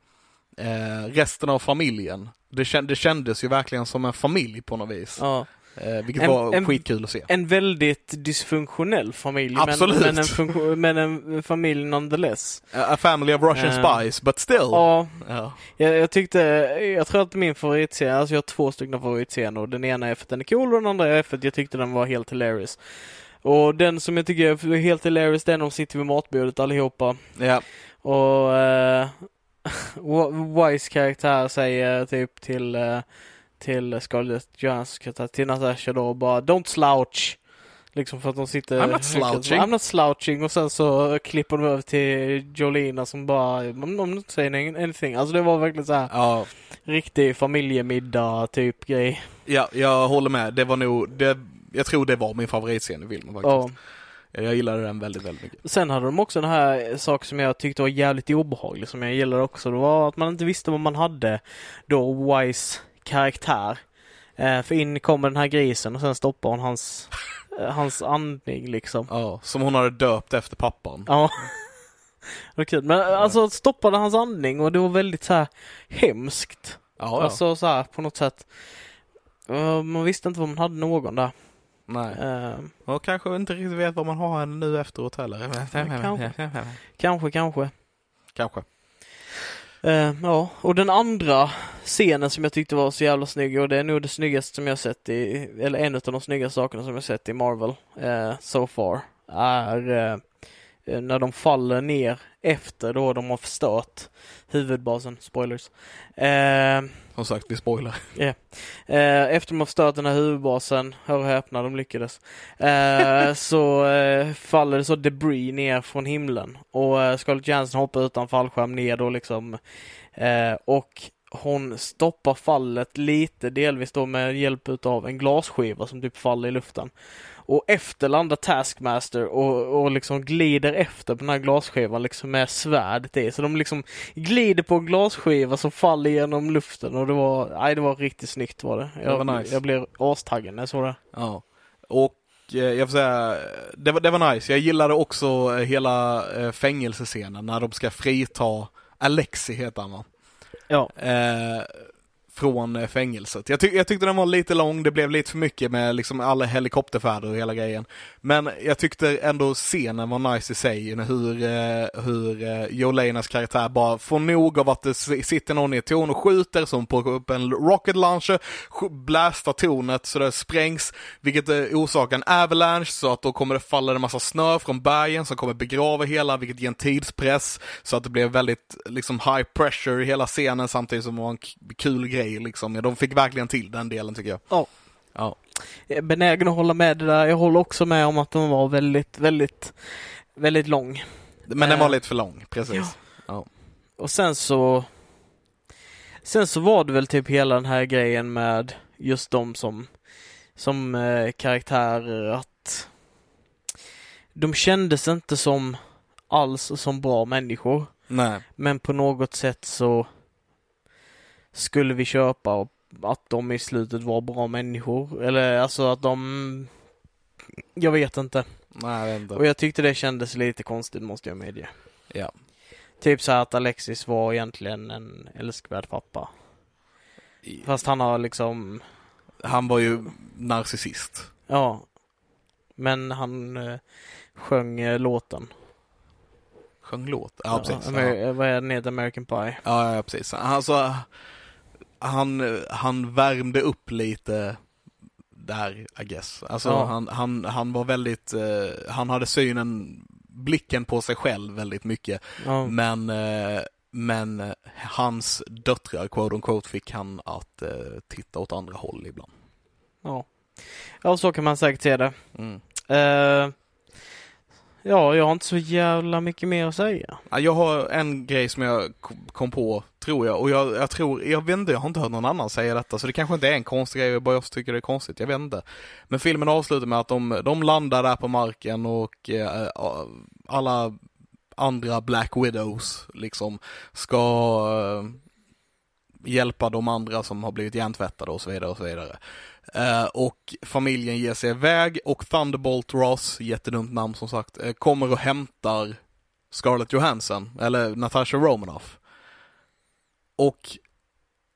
S2: eh, resten av familjen. Det, känd, det kändes ju verkligen som en familj på något vis.
S1: Ja.
S2: Eh, vilket
S1: En-
S2: var
S1: en-
S2: skitkul att se.
S1: En väldigt dysfunktionell familj,
S2: Absolut.
S1: men, men, en men en familj nonetheless.
S2: A family of Russian
S1: Eh,
S2: spies, but still.
S1: Ja,
S2: Ja.
S1: jag, jag tyckte, jag tror att min favoritscen, alltså jag har två stycken favoritscener. Den ena är för att den är cool och den andra är för att jag tyckte den var helt hilarious. Och den som jag tycker är helt hilarious, den de sitter vid matbordet allihopa.
S2: ja.
S1: Och Wa- Wise karaktär säger typ till eh, till Scarlett Johanssons karaktär, till Natasha då bara Don't slouch! Liksom för att de sitter
S2: I'm not slouching.
S1: I'm not slouching och sen så klipper de över till Jolina som bara I'm not saying anything. Alltså det var verkligen så här
S2: ja.
S1: riktig familjemiddag typ grej.
S2: Ja, jag håller med. Det var nog, det, jag tror det var min favoritscen i filmen
S1: Ja.
S2: faktiskt. Jag gillade den väldigt, väldigt mycket.
S1: Sen hade de också den här saken som jag tyckte var jävligt obehaglig som jag gillade också. Det var att man inte visste vad man hade då Wise karaktär. Eh, för in kommer den här grisen och sen stoppar hon hans, eh, hans andning liksom.
S2: Ja, som hon hade döpt efter pappan.
S1: Ja. Det var kul. Men eh, alltså stoppade hans andning och det var väldigt så här hemskt.
S2: Ja, ja.
S1: Alltså så här på något sätt. Man visste inte vad man hade någon där.
S2: Nej.
S1: Eh,
S2: Och kanske inte riktigt vet vad man har henne nu efteråt heller.
S1: kanske. kanske, kanske.
S2: Kanske.
S1: Eh, ja, och den andra scenen som jag tyckte var så jävla snygg och det är nog det snyggaste som jag sett i, eller en av de snyggaste sakerna som jag sett i Marvel eh, so far, är eh, när de faller ner efter då de har förstört huvudbasen, spoilers. Eh,
S2: Som sagt, vi spoilar.
S1: Eh, efter de har förstört den här huvudbasen, hör och häpna, de lyckades, eh, så eh, faller det så debris ner från himlen och eh, Scarlett Johansson hoppar utan fallskärm ner då liksom eh, och hon stoppar fallet lite, delvis då med hjälp utav en glasskiva som typ faller i luften. Och efter landar Taskmaster och, och liksom glider efter på den här glasskivan liksom med svärdet i. Så de liksom glider på en glasskiva som faller genom luften och det var, nej det var riktigt snyggt var det. Jag,
S2: Det var nice.
S1: jag blev astaggad när jag såg det.
S2: Ja. Och eh, jag får säga, det var, det var nice. Jag gillade också eh, hela eh, fängelsescenen när de ska frita Alexi heter han va?
S1: Ja.
S2: eh, från eh, fängelset. Jag, ty jag tyckte den var lite lång, det blev lite för mycket med liksom alla helikopterfärder och hela grejen. Men jag tyckte ändå scenen var nice i sig, hur, eh, hur eh, Jolenas karaktär bara får nog av att det sitter någon i ett torn och skjuter, som på upp en rocket launcher, blastar tornet så det sprängs, vilket eh, orsakar en avalanche så att då kommer det falla en massa snö från bergen som kommer begrava hela, vilket ger en tidspress så att det blev väldigt liksom high pressure i hela scenen samtidigt som det var en kul grej liksom. Ja, de fick verkligen till den delen tycker jag.
S1: Ja.
S2: Ja.
S1: Jag är benägen att hålla med det där. Jag håller också med om att den var väldigt, väldigt, väldigt lång.
S2: Men den var
S1: Eh,
S2: lite för lång, precis. Ja.
S1: Och sen så Sen så var det väl typ hela den här grejen med just de som som eh, karaktärer att de kändes inte som alls som bra människor.
S2: Nej.
S1: Men på något sätt så skulle vi köpa att de i slutet var bra människor. Eller alltså att de jag vet inte.
S2: Nej, jag vet inte.
S1: Och jag tyckte det kändes lite konstigt måste jag medge.
S2: Ja.
S1: Typ så att Alexis var egentligen en älskvärd pappa. Fast han har liksom,
S2: Han var ju narcissist.
S1: ja. Men han eh, sjöng eh, låten.
S2: Sjöng låt. Ja, precis. Ja.
S1: Amer- eh, Vad är den heter? American Pie.
S2: Ja, ja precis. Alltså, han, han värmde upp lite där, I guess. Alltså,
S1: Ja.
S2: han, han, han var väldigt, eh, han hade synen, blicken på sig själv väldigt mycket.
S1: Ja.
S2: Men, eh, men eh, hans döttrar, quote on quote, fick han att eh, titta åt andra håll ibland.
S1: ja. Ja, så kan man säkert se det.
S2: Mm.
S1: Ja, jag har inte så jävla mycket mer att säga.
S2: Jag har en grej som jag kom på, tror jag, och jag, jag tror, jag vet inte, jag har inte hört någon annan säga detta, så det kanske inte är en konstig grej, bara jag tycker det är konstigt, jag vet inte. Men filmen avslutar med att de, de landar där på marken och eh, alla andra Black Widows liksom ska eh, hjälpa de andra som har blivit hjärntvättade och så vidare och så vidare. Eh, och familjen ger sig iväg och Thunderbolt Ross, jättedumt namn som sagt, eh, kommer och hämtar Scarlett Johansson, eller Natasha Romanoff. Och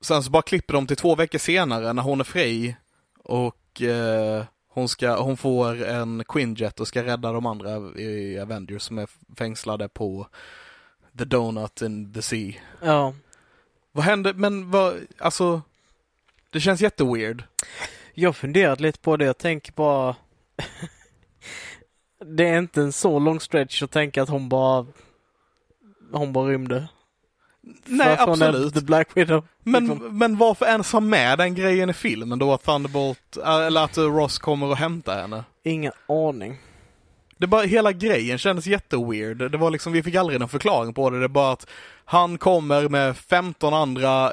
S2: sen så bara klipper de till två veckor senare när hon är fri och eh, hon, ska, hon får en Quinjet och ska rädda de andra i Avengers som är fängslade på The Donut in the Sea.
S1: Ja.
S2: Vad hände, men vad, alltså, det känns jätteweird.
S1: Jag har funderat lite på det. Jag tänker bara... det är inte en så lång stretch att tänka att hon bara... Hon bara rymde.
S2: Nej,
S1: Från
S2: absolut.
S1: The Black Widow.
S2: Men,
S1: Liksom.
S2: men varför ens ha med den grejen i filmen då att Thunderbolt, eller att eh, Ross kommer och hämtar henne?
S1: Ingen aning.
S2: Det bara, hela grejen kändes jätteweird. Det var liksom, vi fick aldrig någon förklaring på det. Det är bara att han kommer med 15 andra,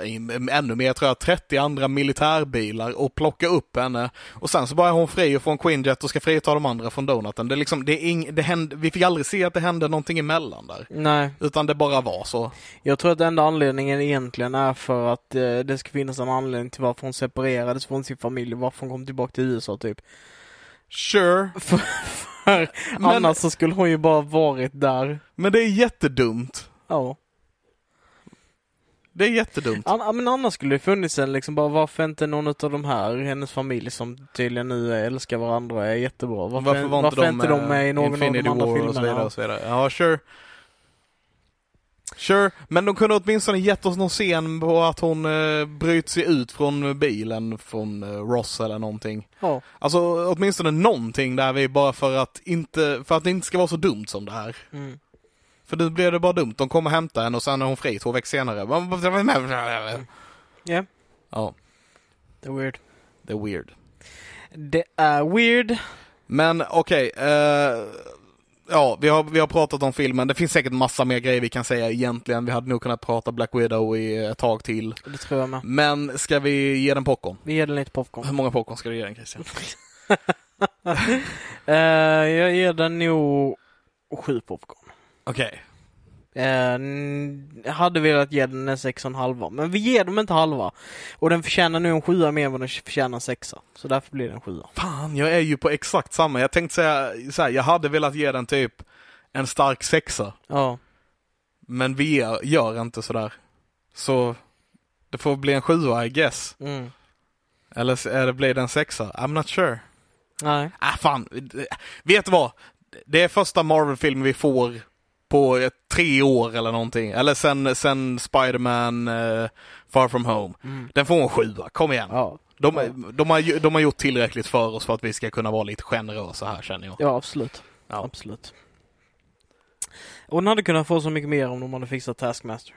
S2: ännu mer tror jag, 30 andra militärbilar och plockar upp henne. Och sen så bara är hon fri och får en Quinjet och ska frita de andra från donuten. Det är liksom, det är ing, det hände, vi fick aldrig se att det hände någonting emellan där.
S1: Nej,
S2: Utan det bara var så.
S1: jag tror att enda anledningen egentligen är för att eh, det ska finnas en anledning till varför hon separerades från sin familj varför hon kom tillbaka till USA typ.
S2: Sure.
S1: För
S2: Men-
S1: annars så skulle hon ju bara varit där.
S2: Men det är jättedumt.
S1: Ja.
S2: Det är jättedumt.
S1: An- men annars skulle det funnits en liksom bara varför inte någon av de här, hennes familj som tydligen nu älskar varandra är jättebra. Varför,
S2: Varför var inte,
S1: varför inte de med i någon
S2: Infinity
S1: av de andra
S2: War och så vidare
S1: filmerna?
S2: och så vidare. Ja, sure. Sure, men de kunde åtminstone gett oss någon scen på att hon eh, bryter sig ut från bilen från eh, Ross eller någonting.
S1: Ja.
S2: Alltså åtminstone någonting där vi bara för att inte, för att det inte ska vara så dumt som det här.
S1: Mm.
S2: För nu blev det bara dumt. De kommer hämta henne och sen är hon fri två veckor senare.
S1: Yeah,
S2: Ja,
S1: det är weird.
S2: det är weird.
S1: Det är weird.
S2: Men okej, eh, ja, vi har, vi har pratat om filmen. Det finns säkert massa mer grejer vi kan säga egentligen. Vi hade nog kunnat prata Black Widow i ett tag till.
S1: Det tror jag med.
S2: Men ska vi ge den popcorn?
S1: Vi ger den lite popcorn.
S2: Hur många popcorn ska du ge den Christian?
S1: Eh, jag ger den nog sju popcorn.
S2: Okej.
S1: Eh, hade velat ge den en sex och en halva, men vi ger dem inte halva. Och den förtjänar nu en sjua mer än vad den förtjänar en sexa. Så därför blir det en sjua.
S2: Fan, jag är ju på exakt samma. Jag tänkte säga så här, jag hade velat ge den typ en stark sexa.
S1: Ja.
S2: Men vi gör, gör inte sådär. Så det får bli en sjua I guess.
S1: Mm.
S2: Eller så- eller blir det en sexa? I'm not sure.
S1: Nej.
S2: Ah, fan. Vet du vad? Det är första Marvel-filmen vi får på eh, tre år eller någonting. Eller sen, sen Spider-Man eh, Far From Home.
S1: Mm.
S2: Den får en sjua, kom igen.
S1: Ja.
S2: De, de, har, de har gjort tillräckligt för oss för att vi ska kunna vara lite generösa här känner jag.
S1: Ja, absolut.
S2: Ja.
S1: Absolut. Och den hade kunnat få så mycket mer om de hade fixat Taskmaster.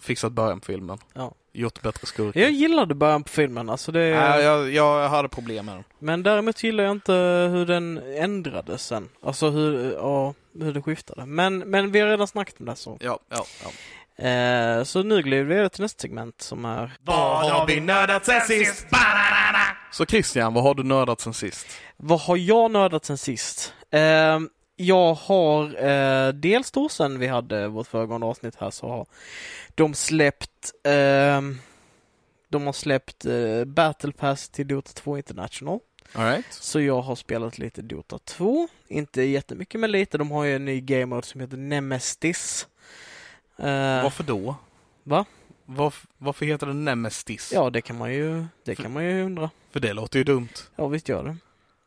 S2: Fixat början på filmen.
S1: Ja.
S2: Gjort bättre skurkar.
S1: Jag gillade början på filmen, alltså det...
S2: Nej, jag, jag hade problem med den.
S1: Men däremot gillar jag inte hur den ändrades sen. Alltså hur, ja, hur det skiftade. Men, men vi har redan snackat om det så.
S2: Ja, ja, ja.
S1: Eh, så nu glider vi över till nästa segment som är
S2: Vad har vi nördat sen sist? Så Christian, vad har du nördat sen sist?
S1: Vad har jag nördat sen sist? Eh, jag har eh, dels då sen vi hade vårt föregående avsnitt här så har de släppt eh, de har släppt eh, Battle Pass till Dota 2 International.
S2: Alright.
S1: Så jag har spelat lite Dota 2. Inte jättemycket men lite. De har ju en ny game mode som heter Nemestis. Eh,
S2: Varför då?
S1: Va?
S2: Varf, varför heter det Nemestis?
S1: Ja, det kan man ju, det kan man ju undra.
S2: För det låter ju dumt.
S1: Ja, visst gör det.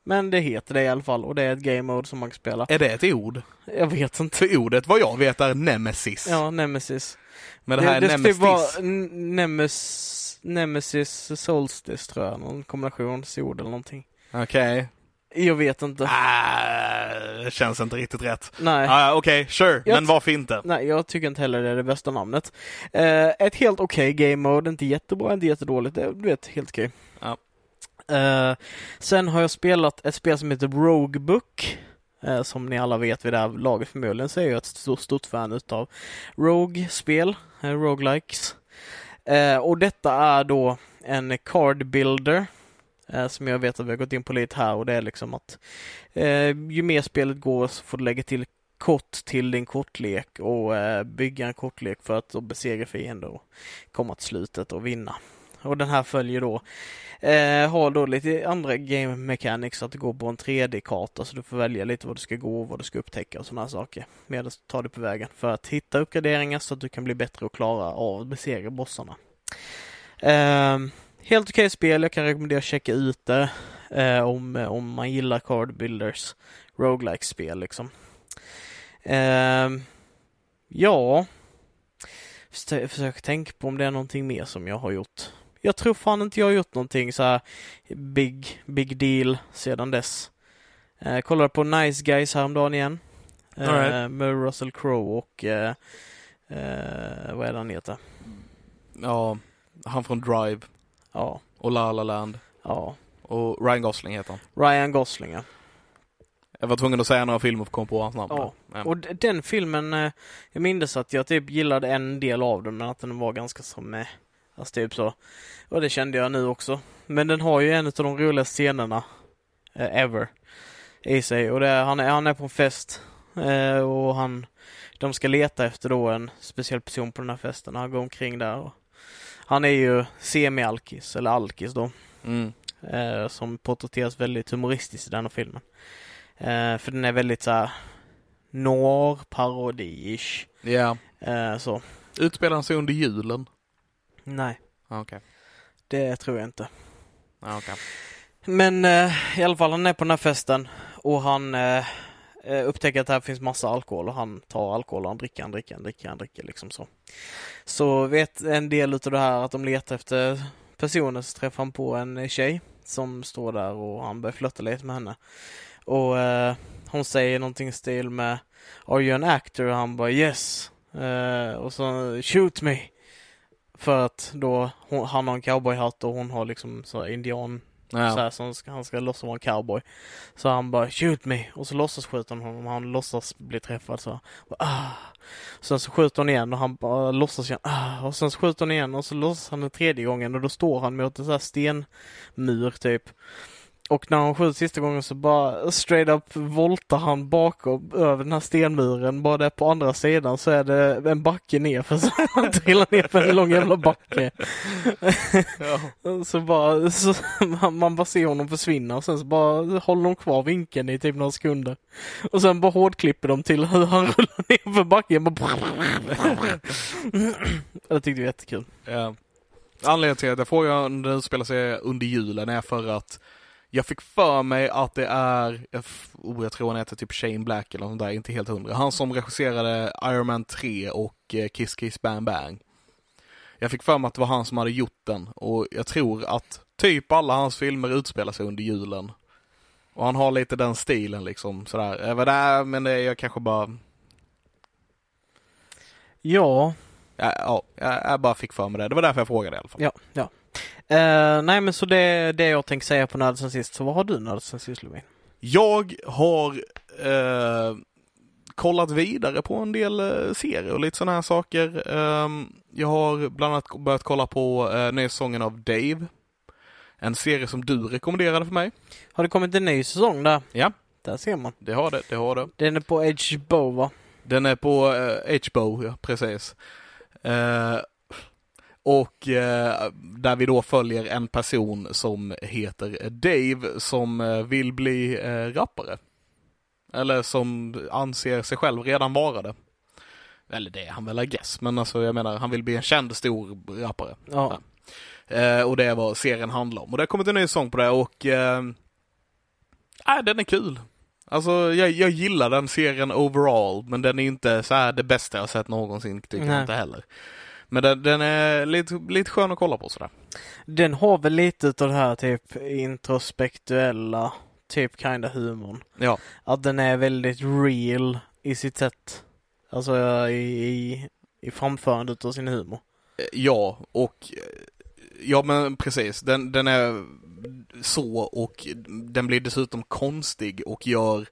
S1: Men det heter det i alla fall och det är ett game mode som man kan spela.
S2: Är det ett ord?
S1: Jag vet inte.
S2: För ordet vad jag vet är Nemesis.
S1: Ja, Nemesis.
S2: Men det här
S1: det
S2: är
S1: ska typ vara
S2: Nemestis.
S1: N- Nemes, Nemesis Solstice tror jag. Någon kombinationsord eller någonting.
S2: Okej.
S1: Jag vet inte.
S2: Ah, det känns inte riktigt rätt.
S1: Nej.
S2: Ah, Okej, sure.
S1: Jag
S2: Men varför inte?
S1: Nej, jag tycker inte heller det är det bästa namnet. Eh, ett helt okej game mode, inte jättebra, inte jättedåligt. Det du vet, helt okej.
S2: Ja.
S1: Eh, sen har jag spelat ett spel som heter Roguebook. Eh, som ni alla vet vid det här laget förmodligen så är jag ett stort, stort fan utav Rogue-spel, eh, Roguelikes. Eh, och detta är då en card builder eh, som jag vet att vi har gått in på lite här och det är liksom att eh, ju mer spelet går så får du lägga till kort till din kortlek och eh, bygga en kortlek för att då besegra fiender och komma till slutet och vinna. Och den här följer då Eh, har då lite andra game mechanics, att det går på en 3D-karta så du får välja lite vad du ska gå och vad du ska upptäcka och sådana saker. Medan du tar dig på vägen för att hitta uppgraderingar så att du kan bli bättre och klara av att besegra bossarna. Eh, helt okej okay spel, jag kan rekommendera att checka ut det eh, om, om man gillar Card Builders roguelike spel liksom. Eh, ja, försök tänka på om det är någonting mer som jag har gjort jag tror fan inte jag har gjort någonting så här big, big deal sedan dess. Eh, kollade på Nice Guys häromdagen igen. Eh, right. Med Russell Crowe och eh, eh, vad är det han heter?
S2: Ja, han från Drive.
S1: Ja.
S2: Och La La Land.
S1: Ja.
S2: Och Ryan Gosling heter han.
S1: Ryan Gosling, ja.
S2: Jag var tvungen att säga några filmer för att komma på hans namn.
S1: Ja. ja. Och den filmen, eh, jag minns att jag typ gillade en del av den, men att den var ganska som med. Alltså typ så. Och det kände jag nu också. Men den har ju en av de roligaste scenerna eh, ever i sig. Och det är, han, är, han är på en fest eh, och han, de ska leta efter då en speciell person på den här festen. Han går omkring där. Och, han är ju semi-alkis, eller alkis då.
S2: Mm.
S1: Eh, som porträtteras väldigt humoristiskt i denna filmen. Eh, för den är väldigt såhär noir parodi-ish.
S2: Ja.
S1: Yeah. så.
S2: Utspelar han sig under julen?
S1: Nej.
S2: Okej. Okay.
S1: Det tror jag inte.
S2: Okay.
S1: Men eh, i alla fall, han är på den här festen och han eh, eh, upptäcker att det här finns massa alkohol och han tar alkohol och han dricker, han dricker, han dricker, han dricker liksom så. Så vet en del utav det här att de letar efter personer så träffar han på en tjej som står där och han börjar flirta lite med henne. Och eh, hon säger någonting i stil med Are you an actor? Och han bara yes. Eh, och så shoot me. För att då hon, han har en cowboyhatt och hon har liksom så indian ja. så här, så han ska, han ska låtsas vara en cowboy. Så han bara shoot me och så låtsas skjuter han honom han låtsas bli träffad så. Och, ah. Sen så skjuter hon igen och han bara låtsas igen. Ah. Och sen så skjuter hon igen och så låtsas han den tredje gången och då står han mot en sån här stenmur typ. Och när han skjuter sista gången så bara straight up voltar han bakom över den här stenmuren. Bara där på andra sidan så är det en backe ner för så han trillar ner för en lång jävla backe. Ja. så bara, så man, man bara ser honom försvinna och sen så bara håller de kvar vinkeln i typ några sekunder. Och sen bara hårdklipper de till hur han rullar ner för backen. Bara... jag tyckte det var jättekul.
S2: Ja. Anledningen till att jag om den utspelar sig under julen är för att jag fick för mig att det är, oh, jag tror han heter typ Shane Black eller något där, inte helt hundra. Han som regisserade Iron Man 3 och eh, Kiss Kiss Bang Bang. Jag fick för mig att det var han som hade gjort den och jag tror att typ alla hans filmer utspelar sig under julen. Och han har lite den stilen liksom sådär. Jag var där men det, jag kanske bara...
S1: Ja.
S2: Ja, ja, jag bara fick för mig det. Det var därför jag frågade i alla fall.
S1: Ja, ja. Uh, nej men så det är det jag tänkte säga på Nörd sen sist. Så vad har du Nörd sen sist Lovin?
S2: Jag har uh, kollat vidare på en del uh, serier och lite sådana här saker. Um, jag har bland annat börjat kolla på uh, nya säsongen av Dave. En serie som du rekommenderade för mig.
S1: Har det kommit en ny säsong där?
S2: Ja.
S1: Där ser man.
S2: Det har det, det har det.
S1: Den är på HBO va?
S2: Den är på HBO, ja precis. Och eh, där vi då följer en person som heter Dave som eh, vill bli eh, rappare. Eller som anser sig själv redan vara det. Eller det är han väl, I guess. Men alltså jag menar, han vill bli en känd stor rappare.
S1: Ja.
S2: ja. Eh, och det är vad serien handlar om. Och det har kommit en ny sång på det och eh, äh, den är kul. Alltså jag, jag gillar den serien overall, men den är inte så här det bästa jag sett någonsin, tycker jag inte heller. Men den, den, är lite, lite skön att kolla på sådär.
S1: Den har väl lite utav det här typ introspektuella, typ kinda humorn.
S2: Ja.
S1: Att den är väldigt real i sitt sätt. Alltså i, i, i framförandet av sin humor.
S2: Ja, och ja men precis. Den, den är så och den blir dessutom konstig och gör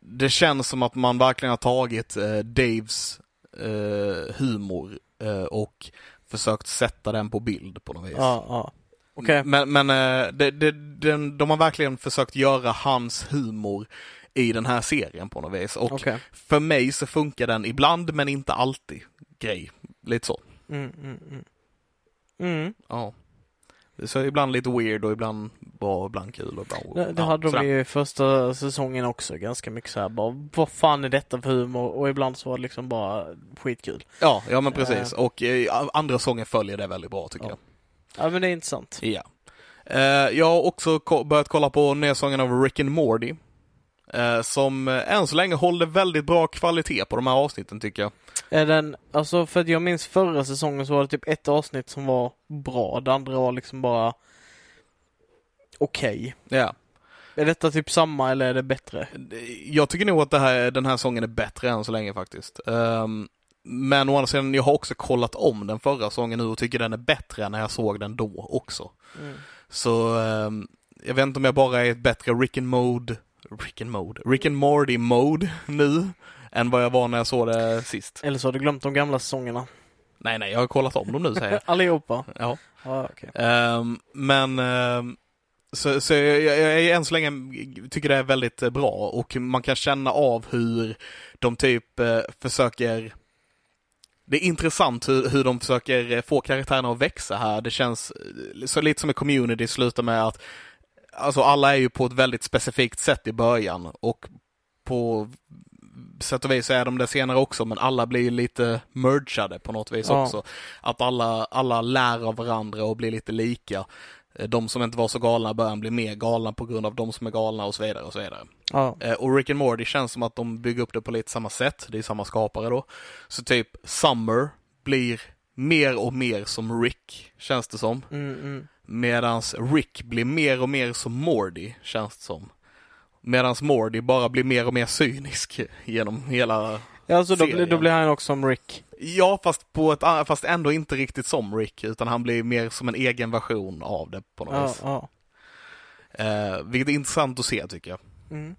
S2: det känns som att man verkligen har tagit eh, Daves eh, humor eh, och försökt sätta den på bild på något vis.
S1: Ja, ja. Okej.
S2: Men, men eh, det, det, den, de har verkligen försökt göra hans humor i den här serien på något vis. Och
S1: Okej.
S2: för mig så funkar den ibland men inte alltid. Grej. Lite så.
S1: Mm, mm, mm. Mm.
S2: Ja. Så ibland lite weird och ibland bra och ibland kul och ibland
S1: Det, det
S2: ja,
S1: hade de
S2: sådär.
S1: ju första säsongen också ganska mycket så här bara vad fan är detta för humor? Och ibland så var det liksom bara skitkul.
S2: Ja, ja men precis. Och eh, andra sången följer det väldigt bra tycker
S1: Ja. Ja men det är intressant.
S2: jag. Ja. Eh, jag har också ko- börjat kolla på nya sången av Rick and Morty. Eh, som eh, än så länge håller väldigt bra kvalitet på de här avsnitten tycker jag.
S1: Är den, alltså för att jag minns förra säsongen så var det typ ett avsnitt som var bra, det andra var liksom bara okej.
S2: Ja.
S1: Är detta typ samma eller är det bättre?
S2: Jag tycker nog att här, den här sången är bättre än så länge faktiskt. Ehm, men å andra sidan, jag har också kollat om den förra sången nu och tycker den är bättre när jag såg den då också.
S1: Mm.
S2: Så ehm, jag vet inte om jag bara är ett bättre Rick and Mode, Rick and Mode, Rick and Morty mode nu än vad jag var när jag såg det sist.
S1: Eller så har du glömt de gamla säsongerna?
S2: Nej, nej, jag har kollat om dem nu säger jag.
S1: Allihopa?
S2: Ja.
S1: Ja, okej.
S2: Ehm, men ehm, så, så jag, jag, jag är än så länge tycker det är väldigt bra och man kan känna av hur de typ eh, försöker det är intressant hur, hur de försöker få karaktärerna att växa här. Det känns så lite som en community slutar med att alltså alla är ju på ett väldigt specifikt sätt i början och på sätt och vis så är de det senare också men alla blir lite mergade på något vis
S1: Ja.
S2: också. Att alla, alla lär av varandra och blir lite lika. Eh, De som inte var så galna i början blir mer galna på grund av de som är galna och så vidare och så vidare.
S1: Ja.
S2: Eh, Och Rick and Morty känns som att de bygger upp det på lite samma sätt. Det är samma skapare då. Så typ Summer blir mer och mer som Rick, känns det som.
S1: Mm, mm.
S2: Medans Rick blir mer och mer som Morty, känns det som. Medans Morty bara blir mer och mer cynisk genom hela...
S1: Ja, alltså då,
S2: serien.
S1: då blir han också som Rick.
S2: Ja, fast på ett fast ändå inte riktigt som Rick, utan han blir mer som en egen version av det på något
S1: Ja,
S2: vis.
S1: ja.
S2: Eh, vilket är intressant att se tycker jag.
S1: Mm.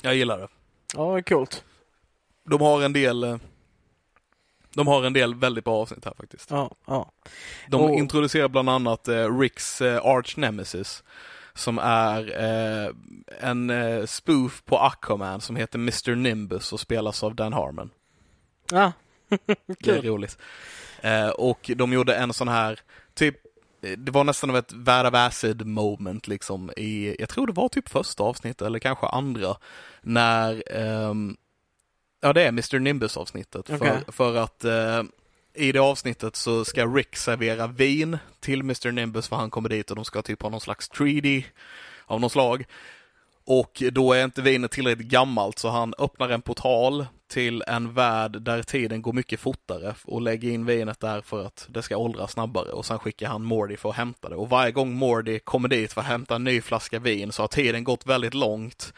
S2: Jag gillar det.
S1: Ja, coolt.
S2: De har en del eh, de har en del väldigt bra avsnitt här faktiskt.
S1: Ja, ja.
S2: De
S1: Och-
S2: introducerar bland annat eh, Ricks eh, Arch Nemesis som är eh, en eh, spoof på Aquaman som heter Mr Nimbus och spelas av Dan Harmon.
S1: Ja,
S2: Det är
S1: Kul.
S2: roligt. Eh, och de gjorde en sån här, typ, eh, det var nästan av ett Värld of Acid moment liksom i, jag tror det var typ första avsnittet eller kanske andra, när, ehm, ja det är Mr Nimbus avsnittet.
S1: Okej.
S2: För, för att eh, i det avsnittet så ska Rick servera vin till Mr Nimbus för han kommer dit och de ska typ ha någon slags treaty av något slag. Och då är inte vinet tillräckligt gammalt så han öppnar en portal till en värld där tiden går mycket fortare och lägger in vinet där för att det ska åldras snabbare och sen skickar han Morty för att hämta det. Och varje gång Morty kommer dit för att hämta en ny flaska vin så har tiden gått väldigt långt.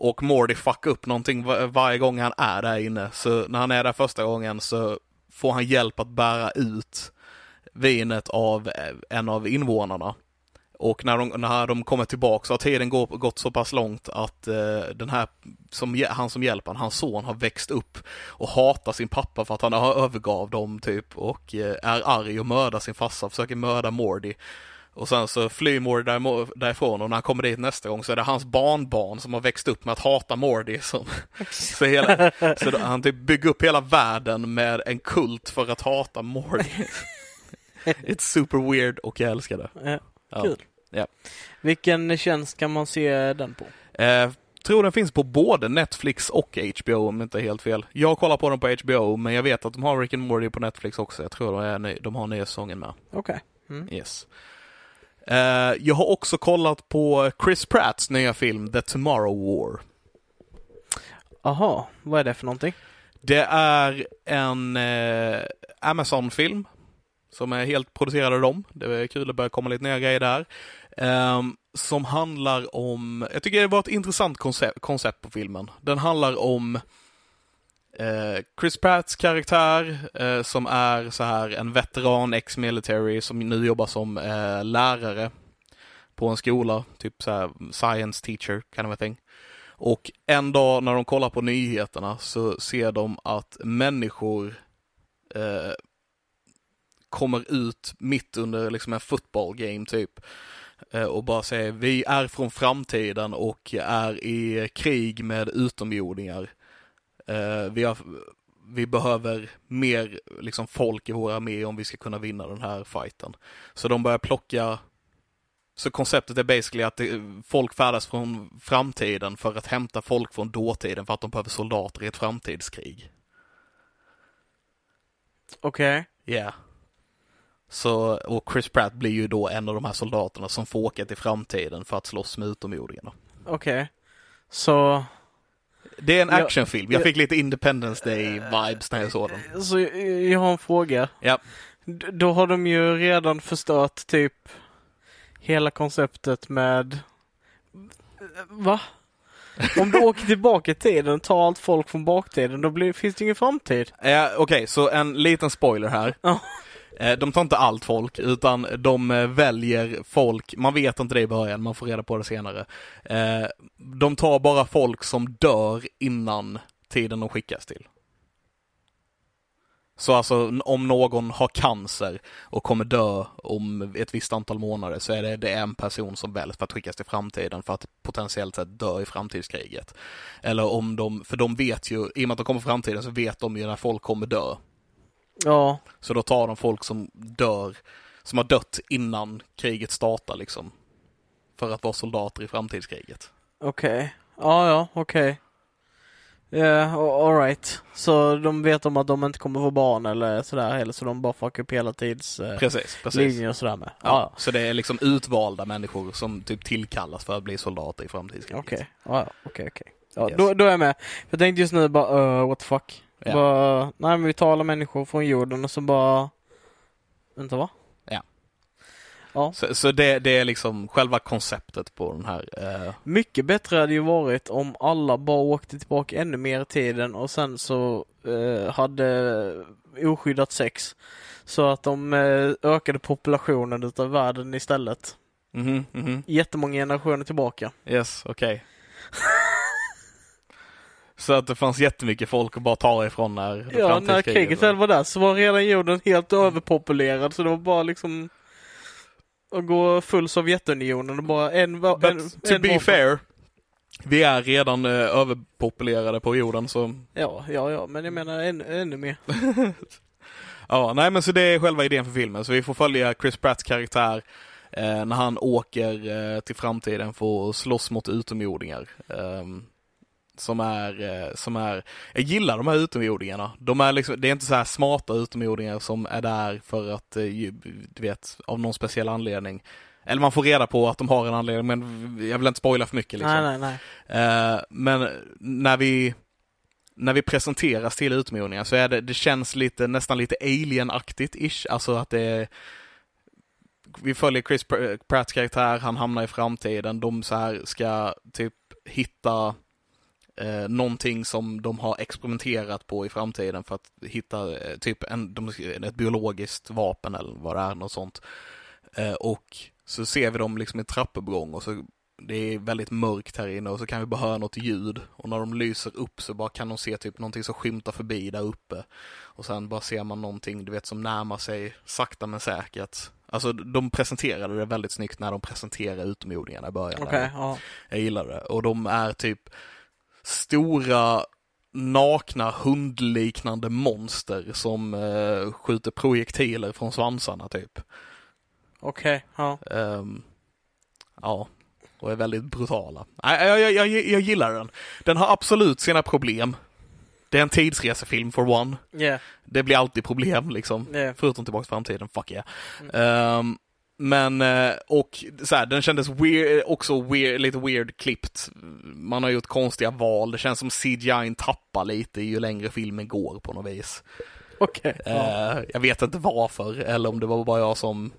S2: Och Mordy fuckar upp någonting var- varje gång han är där inne. Så när han är där första gången så får han hjälp att bära ut vinet av eh, en av invånarna. Och när de, när de kommer tillbaka så har tiden går, gått så pass långt att eh, den här, som, han som hjälper hans son har växt upp och hatar sin pappa för att han har övergav dem typ och eh, är arg och mördar sin farsa, försöker mörda Mordy. Och sen så flyr Mordy där, därifrån och när han kommer dit nästa gång så är det hans barnbarn som har växt upp med att hata Mordy som, så, hela, så då, han typ bygger upp hela världen med en kult för att hata Mordy. It's super weird och jag älskar det.
S1: ja.
S2: Ja.
S1: Kul.
S2: Ja.
S1: Vilken tjänst kan man se den på?
S2: Eh, tror den finns på både Netflix och HBO om inte helt fel. Jag kollar på den på HBO men jag vet att de har Rick and Morty på Netflix också. Jag tror de, är, ny- de har nya säsongen med.
S1: Okej. Mm.
S2: Yes. Eh, jag har också kollat på Chris Pratts nya film The Tomorrow War.
S1: Aha, vad är det för någonting?
S2: Det är en eh, Amazon-film som är helt producerad av dem. Det är kul att börja komma lite nya grejer där. Ehm, som handlar om, jag tycker det var ett intressant koncept, koncept på filmen. Den handlar om eh, Chris Pratts karaktär eh, som är så här en veteran ex-military som nu jobbar som eh, lärare på en skola, typ så här science teacher kind of a thing. Och en dag när de kollar på nyheterna så ser de att människor eh, kommer ut mitt under liksom en football game typ eh, och bara säger vi är från framtiden och är i krig med utomjordingar. Eh, vi, har, vi behöver mer liksom folk i vår armé om vi ska kunna vinna den här fighten. Så de börjar plocka så konceptet är basically att det, folk färdas från framtiden för att hämta folk från dåtiden för att de behöver soldater i ett framtidskrig.
S1: Okej.
S2: Ja. Yeah. Så, och Chris Pratt blir ju då en av de här soldaterna som får åka till framtiden för att slåss med utomjordingarna.
S1: Okej. Så,
S2: Det är en actionfilm. Jag
S1: ja.
S2: fick lite Independence Day-vibes när jag såg den.
S1: så jag har en fråga.
S2: Ja.
S1: D- Då har de ju redan förstört typ hela konceptet med... Va? Om du åker tillbaka i tiden och tar allt folk från baktiden, då blir, finns det ingen framtid.
S2: Eh, Okej, så en liten spoiler här. Eh, de tar inte allt folk, utan de eh, väljer folk, man vet inte det i början, man får reda på det senare. Eh, de tar bara folk som dör innan tiden de skickas till. Så alltså om någon har cancer och kommer dö om ett visst antal månader så är det, det är en person som väljs för att skickas till framtiden för att potentiellt sett dö i framtidskriget. Eller om de, för de vet ju, i och med att de kommer framtiden så vet de ju när folk kommer dö.
S1: Ja,
S2: Så då tar de folk som dör, som har dött innan kriget startar liksom. För att vara soldater i framtidskriget.
S1: okej. Ja, ja, okej. Ja, alright. Så de vet om att de inte kommer få barn eller sådär heller, så de bara fuckar upp hela tids eh,
S2: Precis, precis.
S1: linjer och sådär med.
S2: Ja,
S1: Ja,
S2: Så det är liksom utvalda människor som typ tillkallas för att bli soldater i framtidskriget.
S1: okej. Ja, ja, okej, okej. Ja,
S2: Yes.
S1: då, då är jag med. Jag tänkte just nu bara, uh, what the fuck.
S2: Ja.
S1: Bara, nej men vi tar alla människor från jorden och så bara... Vänta va?
S2: Så, så det, det är liksom själva konceptet på den här. Eh,
S1: Mycket bättre hade ju varit om alla bara åkte tillbaka ännu mer i tiden och sen så eh, hade oskyddat sex. Så att de eh, ökade populationen utav världen istället.
S2: mhm, mhm.
S1: Jättemånga generationer tillbaka.
S2: Yes, okej. så att det fanns jättemycket folk att bara ta ifrån när
S1: Ja, när kriget väl var där så var redan jorden helt överpopulerad så det var bara liksom att gå full Sovjetunionen och bara en, va- en,
S2: But to
S1: en
S2: be
S1: vapen.
S2: fair, vi är redan eh, överpopulerade på jorden så
S1: Ja, ja, ja, men jag menar ännu, ännu mer.
S2: Ja, nej men så det är själva idén för filmen. Så vi får följa Chris Pratts karaktär eh, när han åker eh, till framtiden för att slåss mot utomjordingar. Ehm, som är, eh, som är, jag gillar de här utomjordingarna. De är liksom, det är inte så här smarta utomjordingar som är där för att, eh, du vet, av någon speciell anledning. Eller man får reda på att de har en anledning, men jag vill inte spoila för mycket liksom.
S1: Nej, nej, nej.
S2: Eh, men när vi när vi presenteras till utomjordingar så är det, det känns lite, nästan lite alien-aktigt ish, alltså att det är vi följer Chris Pr- Pratts karaktär, han hamnar i framtiden, de så här ska typ hitta eh, någonting som de har experimenterat på i framtiden för att hitta eh, typ en, de, ett biologiskt vapen eller vad det är, något sånt. Eh, och så ser vi dem liksom i trappuppgång och så det är väldigt mörkt här inne och så kan vi bara höra något ljud och när de lyser upp så bara kan de se typ någonting som skymtar förbi där uppe och sen bara ser man någonting du vet som närmar sig sakta men säkert. Alltså de presenterade det väldigt snyggt när de presenterade utomjordingarna i början. Där.
S1: ja.
S2: Jag gillar det och de är typ stora nakna hundliknande monster som eh, skjuter projektiler från svansarna typ.
S1: Okej, ja.
S2: Ehm, ja, och är väldigt brutala. Jag, jag, jag, jag gillar den. Den har absolut sina problem. Det är en tidsresefilm for one.
S1: Yeah,
S2: Det blir alltid problem liksom.
S1: yeah.
S2: Förutom Tillbaka till framtiden, fuck yeah. Ehm, men, eh, och så här, den kändes weird, också weird, lite weird klippt. Man har gjort konstiga val. Det känns som CGI tappar lite ju längre filmen går på något vis.
S1: Okej. ja.
S2: Eh, jag vet inte varför, eller om det var bara jag som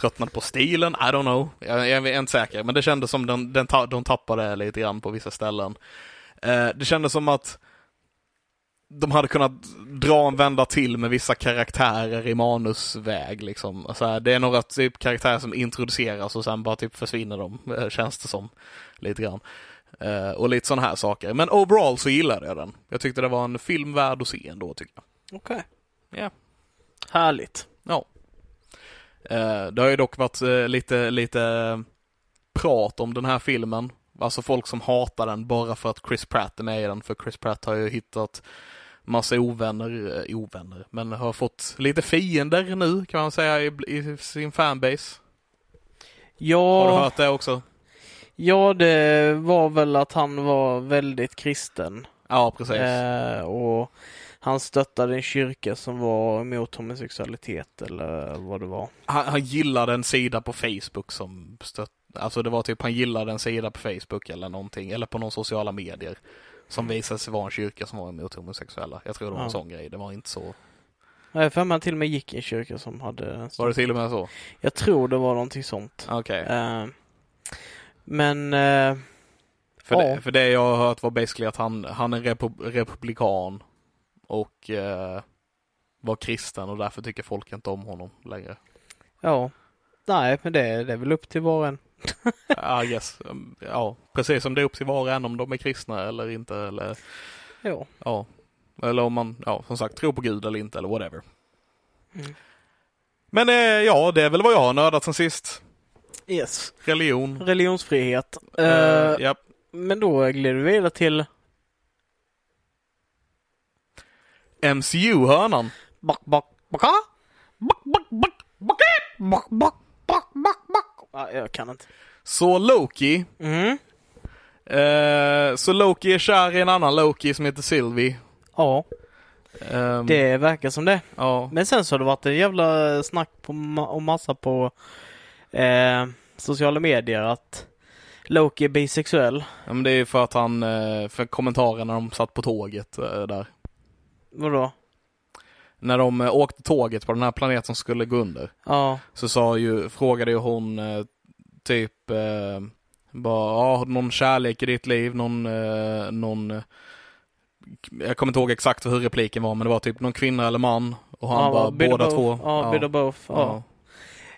S2: tröttnade på stilen, I don't know. Jag, jag är inte säker, men det kändes som den, den ta, de tappade lite grann på vissa ställen. Eh, det kändes som att de hade kunnat dra en vända till med vissa karaktärer i manusväg liksom. Alltså, det är några typ karaktärer som introduceras och sen bara typ försvinner de, eh, känns det som. Lite grann. Uh, och lite sådana här saker. Men overall så gillade jag den. Jag tyckte det var en film värd att se ändå tycker jag.
S1: Okej. Okay.
S2: Ja. Yeah.
S1: Härligt.
S2: Ja. Uh, det har ju dock varit uh, lite, lite prat om den här filmen. Alltså folk som hatar den bara för att Chris Pratt är med i den. För Chris Pratt har ju hittat massa ovänner, eh, ovänner, men har fått lite fiender nu kan man säga i, i sin fanbase.
S1: Ja.
S2: Har du hört det också?
S1: Ja, det var väl att han var väldigt kristen.
S2: Ja, precis.
S1: Eh, och han stöttade en kyrka som var emot homosexualitet eller vad det var.
S2: Han, han gillade en sida på Facebook som stött, alltså det var typ han gillade en sida på Facebook eller någonting, eller på någon sociala medier. Som visade sig vara en kyrka som var emot homosexuella. Jag tror det var ja. en sån grej, det var inte så.
S1: Nej, för man till och med gick i en kyrka som hade...
S2: Var det till och med så?
S1: Jag tror det var någonting sånt.
S2: Okej. Okay.
S1: Uh, men... Uh,
S2: för, ja. det, för det jag har hört var basically att han, han är repub republikan och uh, var kristen och därför tycker folk inte om honom längre.
S1: Ja. Nej, men det, det är väl upp till var och en
S2: ah, yes. Um, ja, precis som dop till var och en om de är kristna eller inte eller
S1: jo.
S2: ja, eller om man ja, som sagt tror på Gud eller inte eller whatever. Mm. Men eh, ja, det är väl vad jag har nördat sen sist.
S1: Yes.
S2: Religion.
S1: Religionsfrihet. Uh,
S2: uh, yep.
S1: Men då glider vi vidare till
S2: MCU-hörnan.
S1: Back, back, backa! Back, back, back, backa! Back, back, back, back! Ah, jag kan inte.
S2: Så Loki.
S1: Mm.
S2: Eh, så Loki är kär i en annan Loki som heter Sylvie.
S1: Ja.
S2: Um,
S1: det verkar som det.
S2: Ja.
S1: Men sen så har det varit en jävla snack på och massa på eh, sociala medier att Loki är bisexuell.
S2: Ja, men det är för att han, eh, för kommentarerna när de satt på tåget eh, där.
S1: Vadå?
S2: När de eh, åkte tåget på den här planeten som skulle gå under.
S1: Ja.
S2: Så sa ju, frågade ju hon typ eh, bara, ja, du någon kärlek i ditt liv? Någon, eh, någon jag kommer inte ihåg exakt hur repliken var, men det var typ någon kvinna eller man. Och han ja, bara, båda två.
S1: Ja, ja. bit both. Ja. ja.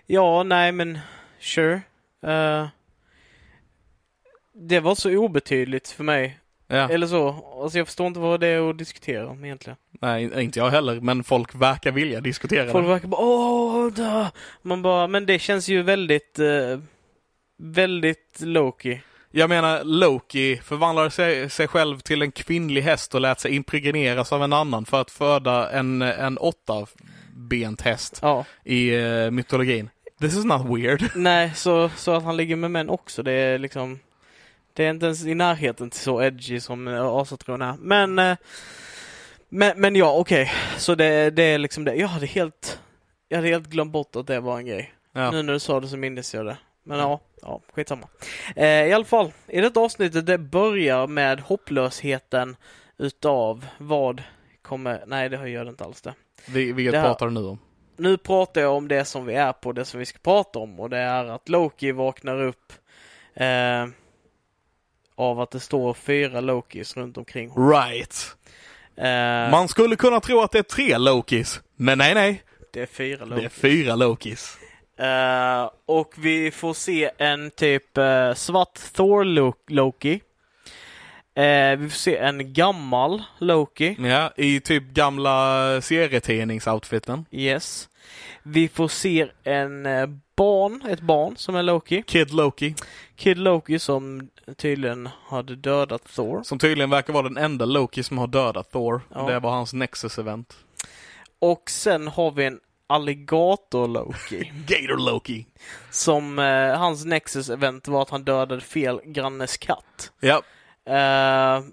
S1: ja, nej men, sure. Uh, det var så obetydligt för mig.
S2: Ja.
S1: Eller så. Alltså jag förstår inte vad det är att diskutera om egentligen.
S2: Nej, inte jag heller, men folk verkar vilja diskutera
S1: Folk
S2: det.
S1: verkar bara, åh, da. Man bara, men det känns ju väldigt, uh, väldigt Loki.
S2: Jag menar, Loki förvandlade sig, sig själv till en kvinnlig häst och lät sig impregneras av en annan för att föda en, en åttabent häst
S1: ja.
S2: i uh, mytologin. This is not weird.
S1: Nej, så, så att han ligger med män också, det är liksom det är inte ens i närheten till så edgy som uh, asatron är. Men, uh, men, men ja, okej. Okay. Så det, det är liksom det. Jag hade helt, jag hade helt glömt bort att det var en grej. Ja. Nu när du sa det så minns jag det. Men ja, ja skitsamma. Eh, I alla fall, i detta avsnittet det börjar med hopplösheten utav vad kommer, nej det gör det inte alls det.
S2: Vilket det pratar du nu om?
S1: Nu pratar jag om det som vi är på, det som vi ska prata om och det är att Loki vaknar upp eh, av att det står fyra Lokis runt omkring
S2: Right.
S1: Eh,
S2: Man skulle kunna tro att det är tre Lokis, men nej nej.
S1: Det är fyra Lokis.
S2: Det är fyra Lokis.
S1: Uh, och vi får se en typ uh, svart Thor-Loki. Uh, vi får se en gammal Loki.
S2: Ja, i typ gamla serietidningsoutfiten.
S1: Yes. Vi får se en barn, ett barn som är Loki.
S2: Kid Loki.
S1: Kid Loki som tydligen hade dödat Thor.
S2: Som tydligen verkar vara den enda Loki som har dödat Thor. Ja. Det var hans Nexus-event.
S1: Och sen har vi en Alligator Loki.
S2: Gator Loki.
S1: Som, eh, hans Nexus-event var att han dödade fel grannes katt.
S2: Ja.
S1: Uh,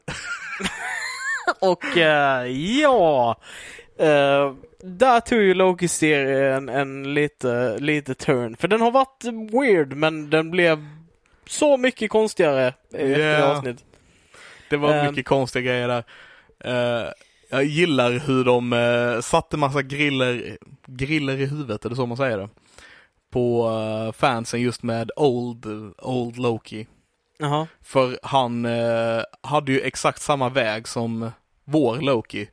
S1: och uh, ja, uh, där tog ju Loki-serien en lite, lite turn. För den har varit weird, men den blev så mycket konstigare efter yeah. avsnitt.
S2: Det var mycket konstiga grejer där. Jag gillar hur de uh, satte massa griller, griller i huvudet, det så man säger det? På uh, fansen just med Old, Old Loki.
S1: Jaha.
S2: För han uh, hade ju exakt samma väg som vår Loki.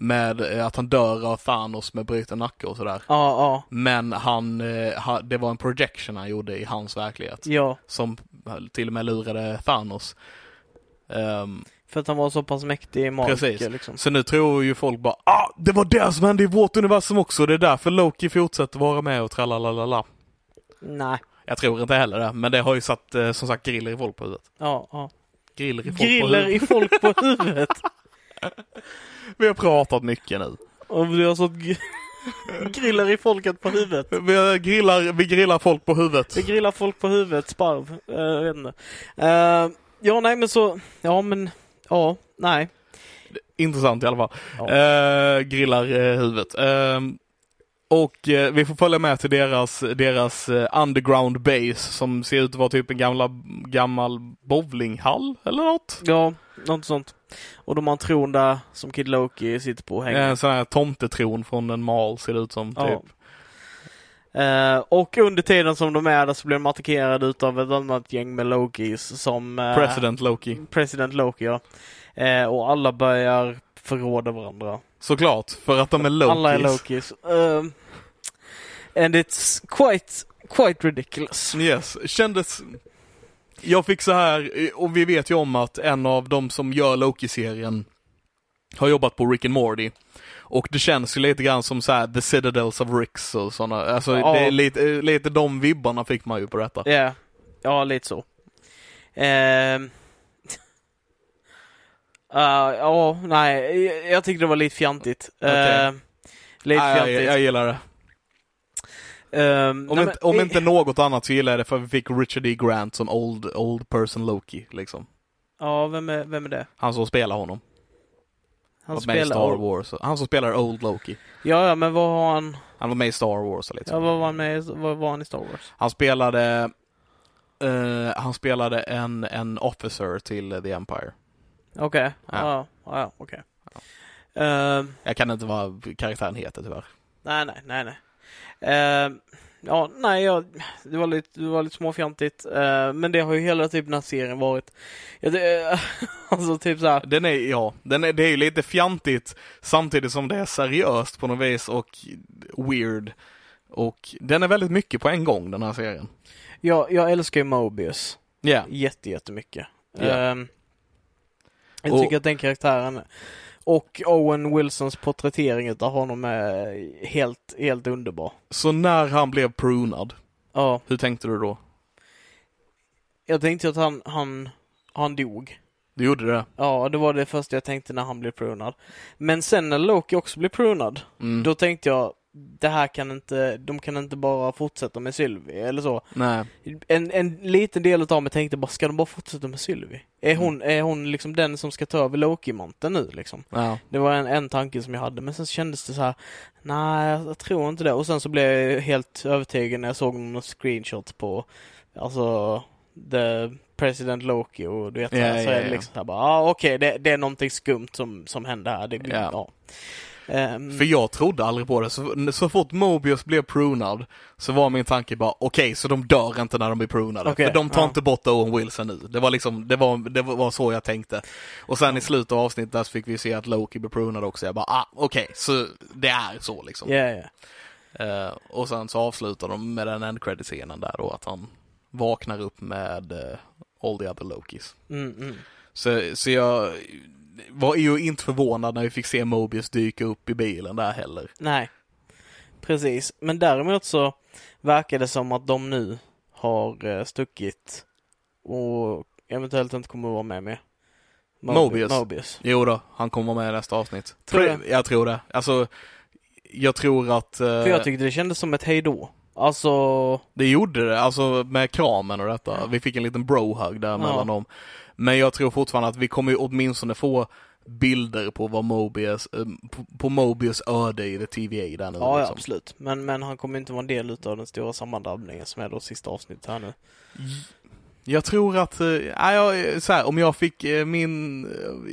S2: Med eh, att han dör av Thanos med bruten nacke och sådär.
S1: Ja, ja,
S2: Men han, eh, det var en projection han gjorde i hans verklighet.
S1: ja.
S2: Som till och med lurade Thanos. Ehm,
S1: För att han var så pass mäktig i magiker
S2: Precis.
S1: liksom.
S2: så nu tror ju folk bara ah, det var det som hände i vårt universum också. Det är därför Loki fortsätter vara med och tralalala.
S1: Nej.
S2: Jag tror inte heller det, men det har ju satt eh, som sagt griller i folk på huvudet.
S1: Ja, ja.
S2: Griller i folk
S1: Griller
S2: på
S1: i
S2: huvudet.
S1: folk på huvudet.
S2: Vi har pratat mycket nu.
S1: Och du har sått gr- grillar i folket på huvudet.
S2: Vi grillar, vi grillar folk på huvudet.
S1: Vi grillar folk på huvudet, sparv. Uh, jag vet inte. Eh, ja, nej men så, ja men, ja, nej.
S2: Intressant i alla fall.
S1: Ja.
S2: Eh, grillar eh, huvudet. Ehm, och eh, vi får följa med till deras, deras eh, underground base som ser ut att vara typ en gamla, gammal bowlinghall eller något.
S1: Ja, något sånt. Och de har en tron där som Kid Loki sitter på och hänger.
S2: En sån här tomtetron från en mal ser det ut som.
S1: Ja.
S2: Typ.
S1: Eh, och under tiden som de är där så blir de attackerade utav ett annat gäng med Lokis som... eh,
S2: President Loki.
S1: President Loki, ja. Eh, och alla börjar förråda varandra.
S2: Såklart, för att de är Lokis.
S1: Alla är Lokis. Eh, and it's quite, quite ridiculous.
S2: Yes, kändes... Jag fick så här, och vi vet ju om att en av de som gör Loki-serien har jobbat på Rick and Morty. Och det känns ju lite grann som så här The Citadels of Ricks och sådana, alltså
S1: Ja.
S2: det är lite, lite de vibbarna fick man ju på detta.
S1: Ja, ja lite så. Ehm. Uh, ja, nej, jag, jag tyckte det var lite fjantigt.
S2: Okej.
S1: Uh, lite
S2: Nej, jag,
S1: fjantigt.
S2: jag gillar det.
S1: Ehm,
S2: Om,
S1: nej,
S2: inte, om inte något annat så gillar jag det för vi fick Richard E. Grant som old, old person Loki, liksom.
S1: Ja, vem är, vem är det?
S2: Han som spelar honom.
S1: Han
S2: var med i
S1: spelar...
S2: Star Wars. Han som spelar Old Loki.
S1: Ja, ja, men vad har han...
S2: Han var med i Star Wars och lite
S1: Ja, vad var han med i- vad var han i Star Wars?
S2: Han spelade eh, han spelade en, en officer till The Empire.
S1: Okej,
S2: Ja.
S1: ja, ja, ja okej. Ehm,
S2: Jag kan inte vad karaktären heter tyvärr.
S1: nej, nej, nej, nej. Ehm, ja, nej, jag, det var lite, det var lite småfjantigt. Ehm, men det har ju hela typ den här serien varit. Ja, det, alltså typ så här.
S2: Den är, ja, den är, det är ju lite fjantigt samtidigt som det är seriöst på något vis och weird. Och den är väldigt mycket på en gång den här serien.
S1: Jag, jag älskar ju Mobius
S2: Ja.
S1: jätte, jättemycket.
S2: Ja.
S1: Ehm, jag
S2: Och-
S1: tycker att den karaktären och Owen Wilsons porträttering av honom är helt, helt underbar.
S2: Så när han blev prunad,
S1: Ja,
S2: hur tänkte du då?
S1: jag tänkte att han, han, han dog.
S2: Du gjorde det?
S1: Ja, det var det första jag tänkte när han blev prunad. Men sen när Loki också blev prunad,
S2: Mm.
S1: då tänkte jag det här kan inte, de kan inte bara fortsätta med Sylvie eller så.
S2: Nej.
S1: En, en liten del av mig tänkte bara, ska de bara fortsätta med Sylvie? Är
S2: Mm.
S1: hon, är hon liksom den som ska ta över Loki-manteln nu liksom?
S2: Ja.
S1: Det var en, en tanke som jag hade, men sen kändes det så här. nej jag tror inte det. Och sen så blev jag helt övertygad när jag såg någon screenshot på, alltså, the President Loki och du vet, så,
S2: Ja,
S1: så
S2: ja,
S1: är det liksom så här bara, ah, okej, det, det är någonting skumt som, som händer här. Det,
S2: Ja.
S1: Ehm,
S2: För jag trodde aldrig på det. Så, så fort Mobius blev prunad så var min tanke bara okej, så de dör inte när de blir prunade.
S1: Okej,
S2: För de tar
S1: ja.
S2: inte bort Owen Wilson nu. Det var liksom, det var, det var så jag tänkte. Och sen i slutet av avsnittet där så fick vi se att Loki blev prunad också. Jag bara ah, okej, så det är så liksom.
S1: Ja, ja.
S2: Eh, och sen så avslutar de med den end credit scenen där då att han vaknar upp med eh, all the other Lokis.
S1: Mm, mm.
S2: Så, så jag var ju inte förvånad när vi fick se Mobius dyka upp i bilen där heller.
S1: Nej, precis. Men däremot så verkar det som att de nu har eh, stuckit och eventuellt inte kommer att vara med mer.
S2: Mobius.
S1: Mobius.
S2: Jo då, han kommer vara med i nästa avsnitt.
S1: Tror
S2: Pre- Jag tror det. Alltså, jag tror att... eh,
S1: För jag tyckte det kändes som ett hejdå. Alltså,
S2: det gjorde det, alltså med kramen och detta. Vi fick en liten bro-hug där mellan dem. Men jag tror fortfarande att vi kommer ju åtminstone få bilder på vad Mobius, eh, på, Mobius öde i the TVA där nu.
S1: ja, ja
S2: liksom.
S1: absolut. Men, men han kommer inte vara en del utav den stora sammandrabbningen som är då sista avsnittet här nu.
S2: Jag tror att, ja, jag, så här, om jag fick eh, min,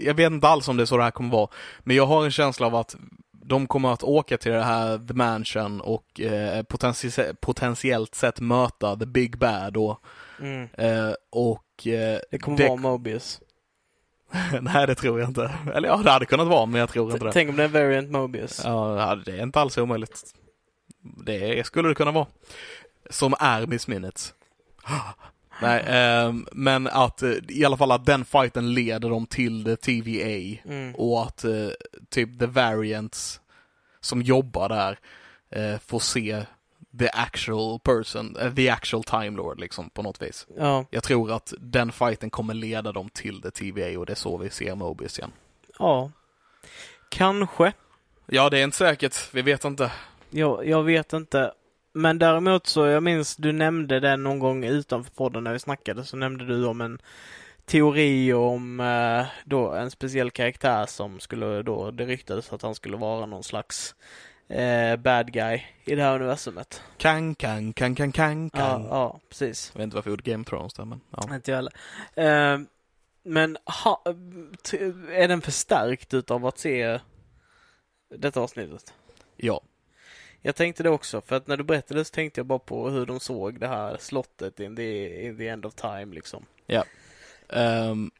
S2: jag vet inte alls om det är så det här kommer vara, men jag har en känsla av att de kommer att åka till det här The Mansion och eh, potentie- potentiellt sett möta The Big Bad då.
S1: Mm.
S2: Eh, och eh,
S1: Det kommer
S2: det-
S1: vara Mobius.
S2: Nej, det tror jag inte. Eller ja, det hade kunnat vara, men jag tror inte det.
S1: Tänk om det är Variant Mobius.
S2: Ja, det är inte alls omöjligt. Det skulle det kunna vara. Som är Miss Minutes. Nej, eh, men att eh, i alla fall att den fighten leder dem till the TVA
S1: Mm.
S2: och att eh, typ the variants som jobbar där eh, får se the actual person, eh, the actual time lord liksom på något vis.
S1: Ja,
S2: Jag tror att den fighten kommer leda dem till the TVA och det är så vi ser Mobius igen.
S1: ja. Kanske.
S2: Ja, det är inte säkert. Vi vet inte.
S1: Jag, jag vet inte. Men däremot så, jag minns du nämnde det någon gång utanför podden när vi snackade, så nämnde du om en teori om eh, då en speciell karaktär som skulle då, det ryktades att han skulle vara någon slags eh, bad guy i det här universumet.
S2: Kang, kang, kang, kang, kang,
S1: Ja,
S2: kang.
S1: ja, precis.
S2: Jag vet inte varför jag gjorde Game of Thrones där, men ja.
S1: Inte jag heller. Eh, men ha, är den förstärkt utav att se detta avsnittet?
S2: Ja.
S1: Jag tänkte det också, för att när du berättade så tänkte jag bara på hur de såg det här slottet in the, in the end of time liksom.
S2: Ehm,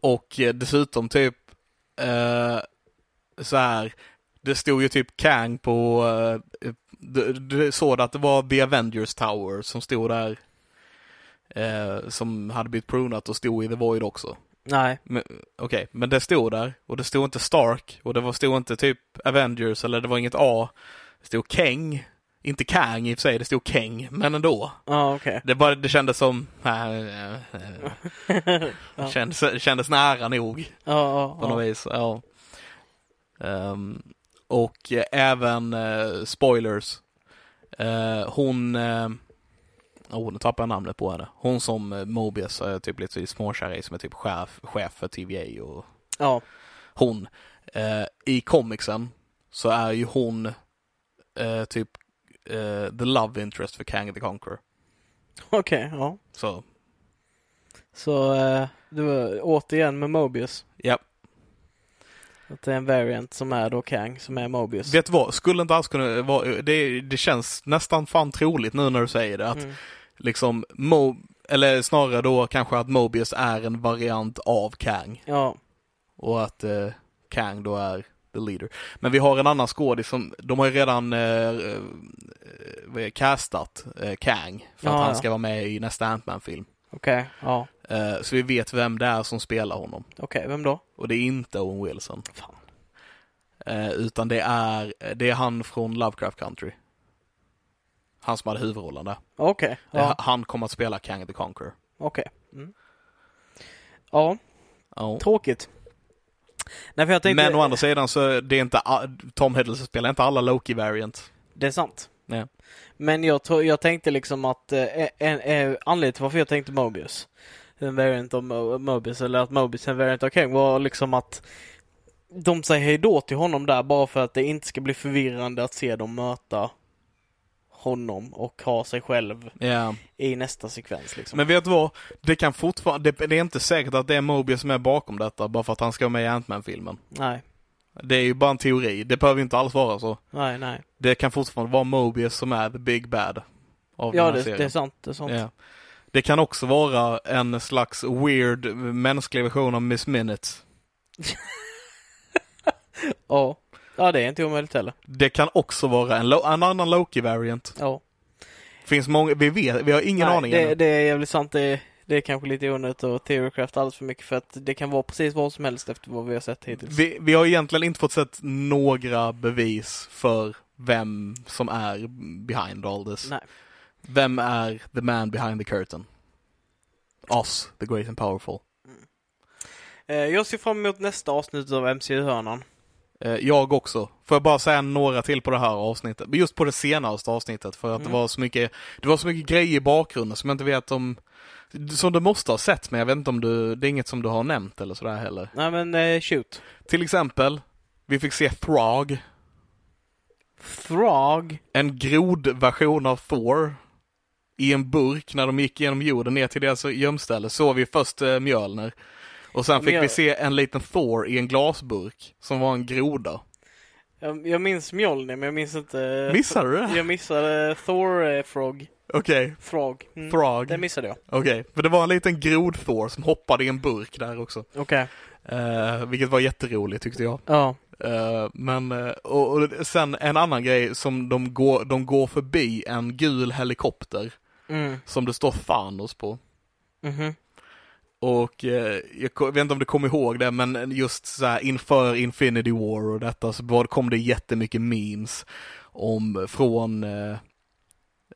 S2: och eh, dessutom typ eh, så här. Det stod ju typ Kang på, uh, du, du såg att det var The Avengers Tower som stod där. eh, som hade blivit prunat och stod i The Void också.
S1: Nej,
S2: Okej, men det stod där och det stod inte Stark och det var, stod inte typ Avengers eller det var inget A. Det stod Kang. Inte Kang i och för sig, det stod Kang, men ändå.
S1: ja okej.
S2: Det, bara, det kändes som... äh, äh, äh,
S1: Ja.
S2: kändes, kändes nära nog
S1: Ja, ja,
S2: på något vis. Ja. Ehm, och eh, även eh, spoilers. Eh, hon... Uh, oh, nu tappade jag namnet på henne. Hon som uh, Mobius är typ lite småkär i som är typ chef, chef för TVA och
S1: ja.
S2: hon. Eh, I comicsen så är ju hon eh, typ eh, the love interest för Kang the Conqueror.
S1: Okej, ja.
S2: Så,
S1: Så eh, var återigen med Mobius. Att det är en variant som är då Kang, som är Mobius.
S2: Vet du vad, skulle inte alls kunna vara, det, det känns nästan fan troligt nu när du säger det, att
S1: Mm.
S2: liksom Mo, eller snarare då kanske att Mobius är en variant av Kang
S1: Ja,
S2: och att eh, Kang då är the leader. Men vi har en annan skådis som, de har ju redan eh, eh, castat eh, Kang för att
S1: Ja,
S2: han
S1: ja.
S2: ska vara med i nästa Ant-Man-film.
S1: Okej. Ja,
S2: Eh, så vi vet vem det är som spelar honom.
S1: okej. Vem då?
S2: Och det är inte Owen Wilson.
S1: Fan.
S2: Eh, utan det är, det är han från Lovecraft Country. Han som hade huvudrollen där.
S1: Okej.
S2: Eh,
S1: Ja,
S2: Han kommer att spela Kang the Conqueror.
S1: okej. Mm. Ja,
S2: Ja.
S1: tråkigt. Nej, för jag tänkte...
S2: Men å andra sidan så är det inte, a- Tom Hiddleston spelar inte alla Loki-variant.
S1: Det är sant.
S2: Ja.
S1: Men jag, tror, jag tänkte liksom att eh, en, en, anledningen till varför jag tänkte Mobius, en variant av Mo- Mobius, eller att Mobius är en variant av Kang, var liksom att de säger hej då till honom där bara för att det inte ska bli förvirrande att se dem möta honom och ha sig själv
S2: Ja.
S1: i nästa sekvens liksom.
S2: Men vet du vad? Det kan fortfarande, det, det är inte säkert att det är Mobius som är bakom detta bara för att han ska vara med i Ant-Man-filmen.
S1: Nej,
S2: Det är ju bara en teori. Det behöver inte alls vara så.
S1: nej, nej.
S2: Det kan fortfarande vara Mobius som är the big bad. Av
S1: Ja,
S2: den här
S1: det,
S2: serien.
S1: det är sant. Det är sant.
S2: Ja. Det kan också vara en slags weird mänsklig version av Miss Minutes.
S1: Ja. ja, det är inte omöjligt heller.
S2: Det kan också vara en, en annan Loki-variant.
S1: Ja.
S2: Finns många, vi vet, vi har ingen
S1: Nej,
S2: aning
S1: det,
S2: ännu.
S1: det är jävligt sant. Det, det är kanske lite onödigt att theorycraft alldeles för mycket för att det kan vara precis vad som helst efter vad vi har sett hittills.
S2: Vi, vi har egentligen inte fått sett några bevis för vem som är behind all this.
S1: Nej.
S2: Vem är the man behind the curtain? Us, the great and powerful.
S1: Eh, Jag ser fram emot nästa avsnitt av MCU-hörnan.
S2: Eh, Jag också. Får jag bara säga några till på det här avsnittet? Just på det senaste avsnittet för att
S1: Mm.
S2: det var så mycket, det var så mycket grejer i bakgrunden som jag inte vet om, som du måste ha sett men jag vet inte om du, det är inget som du har nämnt eller sådär heller.
S1: Nej men eh, shoot.
S2: Till exempel, vi fick se Throg,
S1: Throg.
S2: en grodversion av Thor i en burk när de gick genom jorden ner till deras gömställe. Såg vi först eh, Mjölner. Och sen fick
S1: Mjöl-
S2: vi se en liten Thor i en glasburk som var en groda.
S1: Jag, jag minns Mjolnir men jag minns inte...
S2: Missade du det?
S1: Jag missade Thor eh, Frog.
S2: Okej.
S1: Mm.
S2: Throg.
S1: Det missade jag.
S2: Okej, för det var en liten grodfår som hoppade i en burk där också.
S1: Okej.
S2: Eh, vilket var jätteroligt tyckte jag.
S1: Ja.
S2: Eh, men, eh, och, och sen en annan grej som de går, de går förbi en gul helikopter
S1: Mm.
S2: som det står Thanos på.
S1: Mhm.
S2: Och eh, jag vet inte om du kommer ihåg det, men just så här inför Infinity War och detta så kom det jättemycket memes om från eh,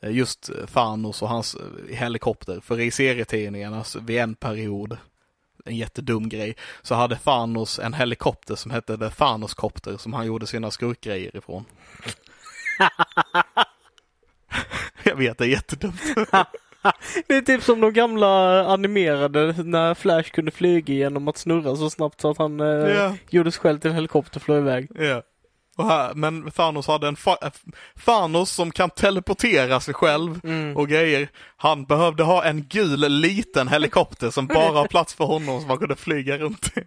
S2: just Thanos och hans eh, helikopter. För i serietidningarna vid en period, en jättedum grej, så hade Thanos en helikopter som hette The Thanos-kopter som han gjorde sina skurkgrejer ifrån. jag vet, det är jättedumt.
S1: Det är typ som de gamla animerade när Flash kunde flyga genom att snurra så snabbt så att han eh,
S2: Ja.
S1: gjorde sig själv till en helikopter och flög iväg.
S2: Ja. Här, men Thanos hade en fa- Thanos som kan teleportera sig själv
S1: Mm.
S2: och grejer. Han behövde ha en gul liten helikopter som bara har plats för honom som han kunde flyga runt i.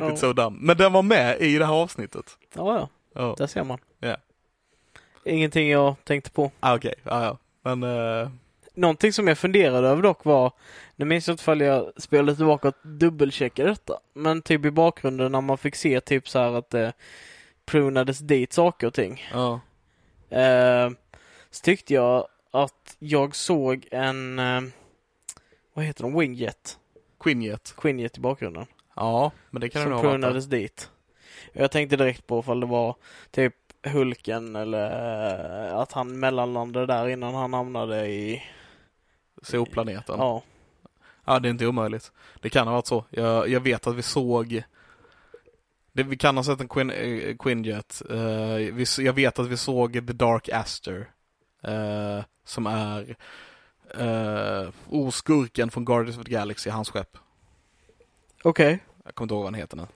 S1: Ja.
S2: So dumb. Men den var med i det här avsnittet.
S1: ja, ja,
S2: Ja,
S1: där ser man.
S2: Ja.
S1: Ingenting jag tänkte på.
S2: ah, okej. Ja, ja. Men, eh,
S1: Någonting som jag funderade över dock var, nu minns jag inte ifall jag spelade tillbaka och dubbelcheckade detta, men typ i bakgrunden när man fick se typ så här att det prunades dit saker och ting.
S2: ja.
S1: Eh, så tyckte jag att jag såg en, eh, vad heter de, Wingjet?
S2: Quinjet.
S1: Quinjet i bakgrunden.
S2: Ja, men det kan det
S1: som
S2: nog ha varit.
S1: prunades dit. Jag tänkte direkt på ifall det var typ Hulken eller eh, att han mellanlandade där innan han hamnade i,
S2: Solplaneten. Ja.
S1: ja.
S2: det är inte omöjligt. Det kan ha varit så. Jag, jag vet att vi såg det, vi kan ha sett en Quin, eh, Quinjet. Eh, vi, jag vet att vi såg The Dark Aster. eh, som är uh, oh, skurken från Guardians of the Galaxy, hans skepp.
S1: Okej.
S2: Jag kommer inte ihåg vad han heter nu.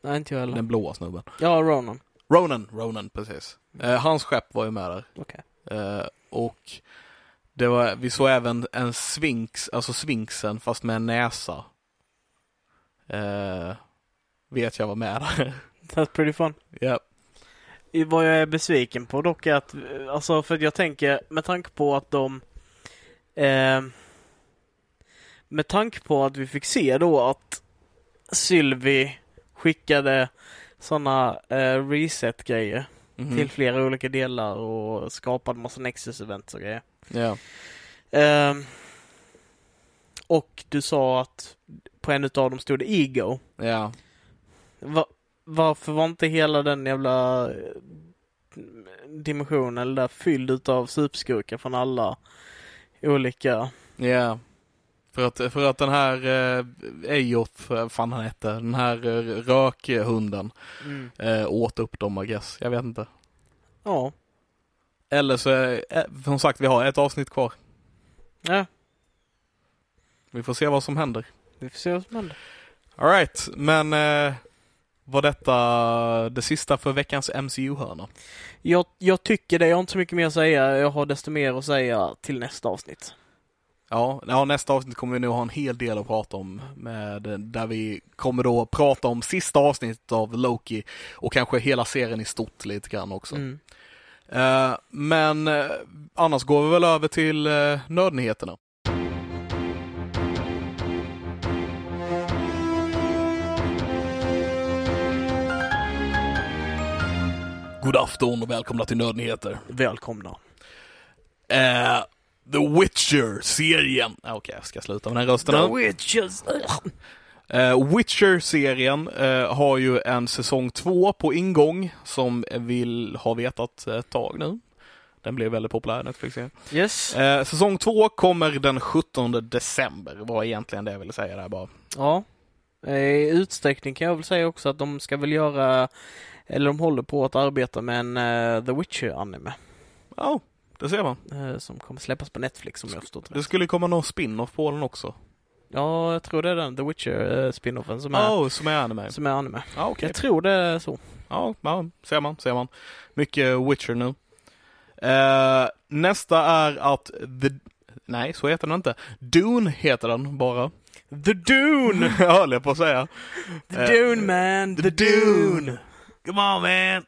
S1: Nej, inte jag heller.
S2: Den blåa snubben.
S1: Ja, Ronan.
S2: Ronan, Ronan precis. Eh, hans skepp var ju med där.
S1: Okej.
S2: Eh, och det var, vi såg även en sfinx, alltså sfinxen fast med en näsa. Eh, vet jag var med där.
S1: That's pretty fun.
S2: ja.
S1: I- Vad jag är besviken på dock är att, eh, alltså för att jag tänker med tanke på att de eh, med tanke på att vi fick se då att Sylvie skickade sådana eh, reset-grejer
S2: Mhm.
S1: till flera olika delar och skapade massa Nexus-events och grejer.
S2: Ja.
S1: Ehm, och du sa att på en utav dem stod det Ego.
S2: Ja.
S1: Va, varför var inte hela den jävla eh, dimensionen eller där fylld utav superskurkar från alla olika...
S2: Ja. För att, för att den här eh, Ejoth, fan han hette, den här eh, rökhunden
S1: Mm.
S2: eh, åt upp dem I guess. Jag vet inte.
S1: Ja.
S2: Eller så, är, eh, som sagt vi har ett avsnitt kvar.
S1: ja,
S2: Vi får se vad som händer.
S1: vi får se vad som händer.
S2: Alright, men eh, var detta det sista för veckans MCU-hörna?
S1: Jag, jag tycker det, jag har inte så mycket mer att säga. Jag har desto mer att säga till nästa avsnitt.
S2: Ja, ja, nästa avsnitt kommer vi nog ha en hel del att prata om. Med, där vi kommer då prata om sista avsnittet av Loki och kanske hela serien i stort lite grann också.
S1: Mm.
S2: Eh, men eh, annars går vi väl över till uh, nördnyheterna. God afton och välkomna till Nördnyheter.
S1: Välkomna.
S2: Eh, The Witcher-serien. Ah, Okej, jag ska sluta med den rösten nu.
S1: Witches.
S2: Eh, Witcher-serien eh, har ju en säsong två på ingång som vill ha vetat ett tag nu. Den blev väldigt populär, Netflix-serien.
S1: Yes.
S2: Eh, säsong två kommer den 17 december, var egentligen det jag ville säga där bara.
S1: Ja. I utsträckning kan jag väl säga också att de ska väl göra, eller de håller på att arbeta med en eh, The Witcher-anime.
S2: Ja, det ser man.
S1: eh, som kommer släppas på Netflix om jag förstått
S2: Det
S1: rätt.
S2: skulle komma någon spin-off på den också.
S1: Ja, jag tror det är den The Witcher-spinoffen som, är
S2: oh, som är anime.
S1: som är anime.
S2: Ja, okej.
S1: Jag tror det är så.
S2: Ja, ja, ser man, ser man. Mycket Witcher nu. Eh, nästa är att The... Nej, så heter den inte. Dune heter den bara.
S1: The Dune!
S2: Jag höll på att säga.
S1: The Dune man! The,
S2: The Dune.
S1: Dune!
S2: Come on man!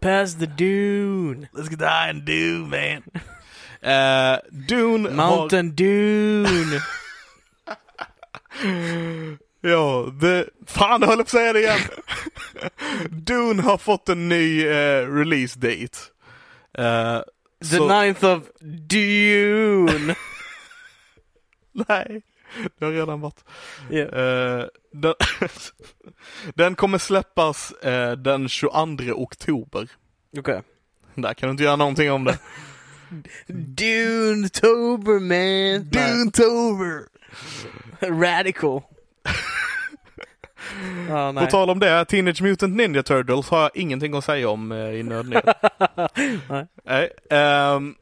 S1: Pass the Dune!
S2: Let's get high and do man! Eh, Dune har...
S1: Mountain Dune!
S2: Ja, det... Fan, jag höll på att säga det igen! Dune har fått en ny eh, release date. Eh,
S1: The
S2: så-
S1: ninth of Dune!
S2: Nej, det har redan varit.
S1: yeah.
S2: Eh, den, den kommer släppas eh, den 22 oktober.
S1: Okej.
S2: Där kan du inte göra någonting om det.
S1: Dune Tober man!
S2: Dune-tober!
S1: Radical.
S2: På
S1: nej.
S2: tal om det, Teenage Mutant Ninja Turtles har jag ingenting att säga om eh, i nödnytt.
S1: Nej.
S2: Nej. ehm,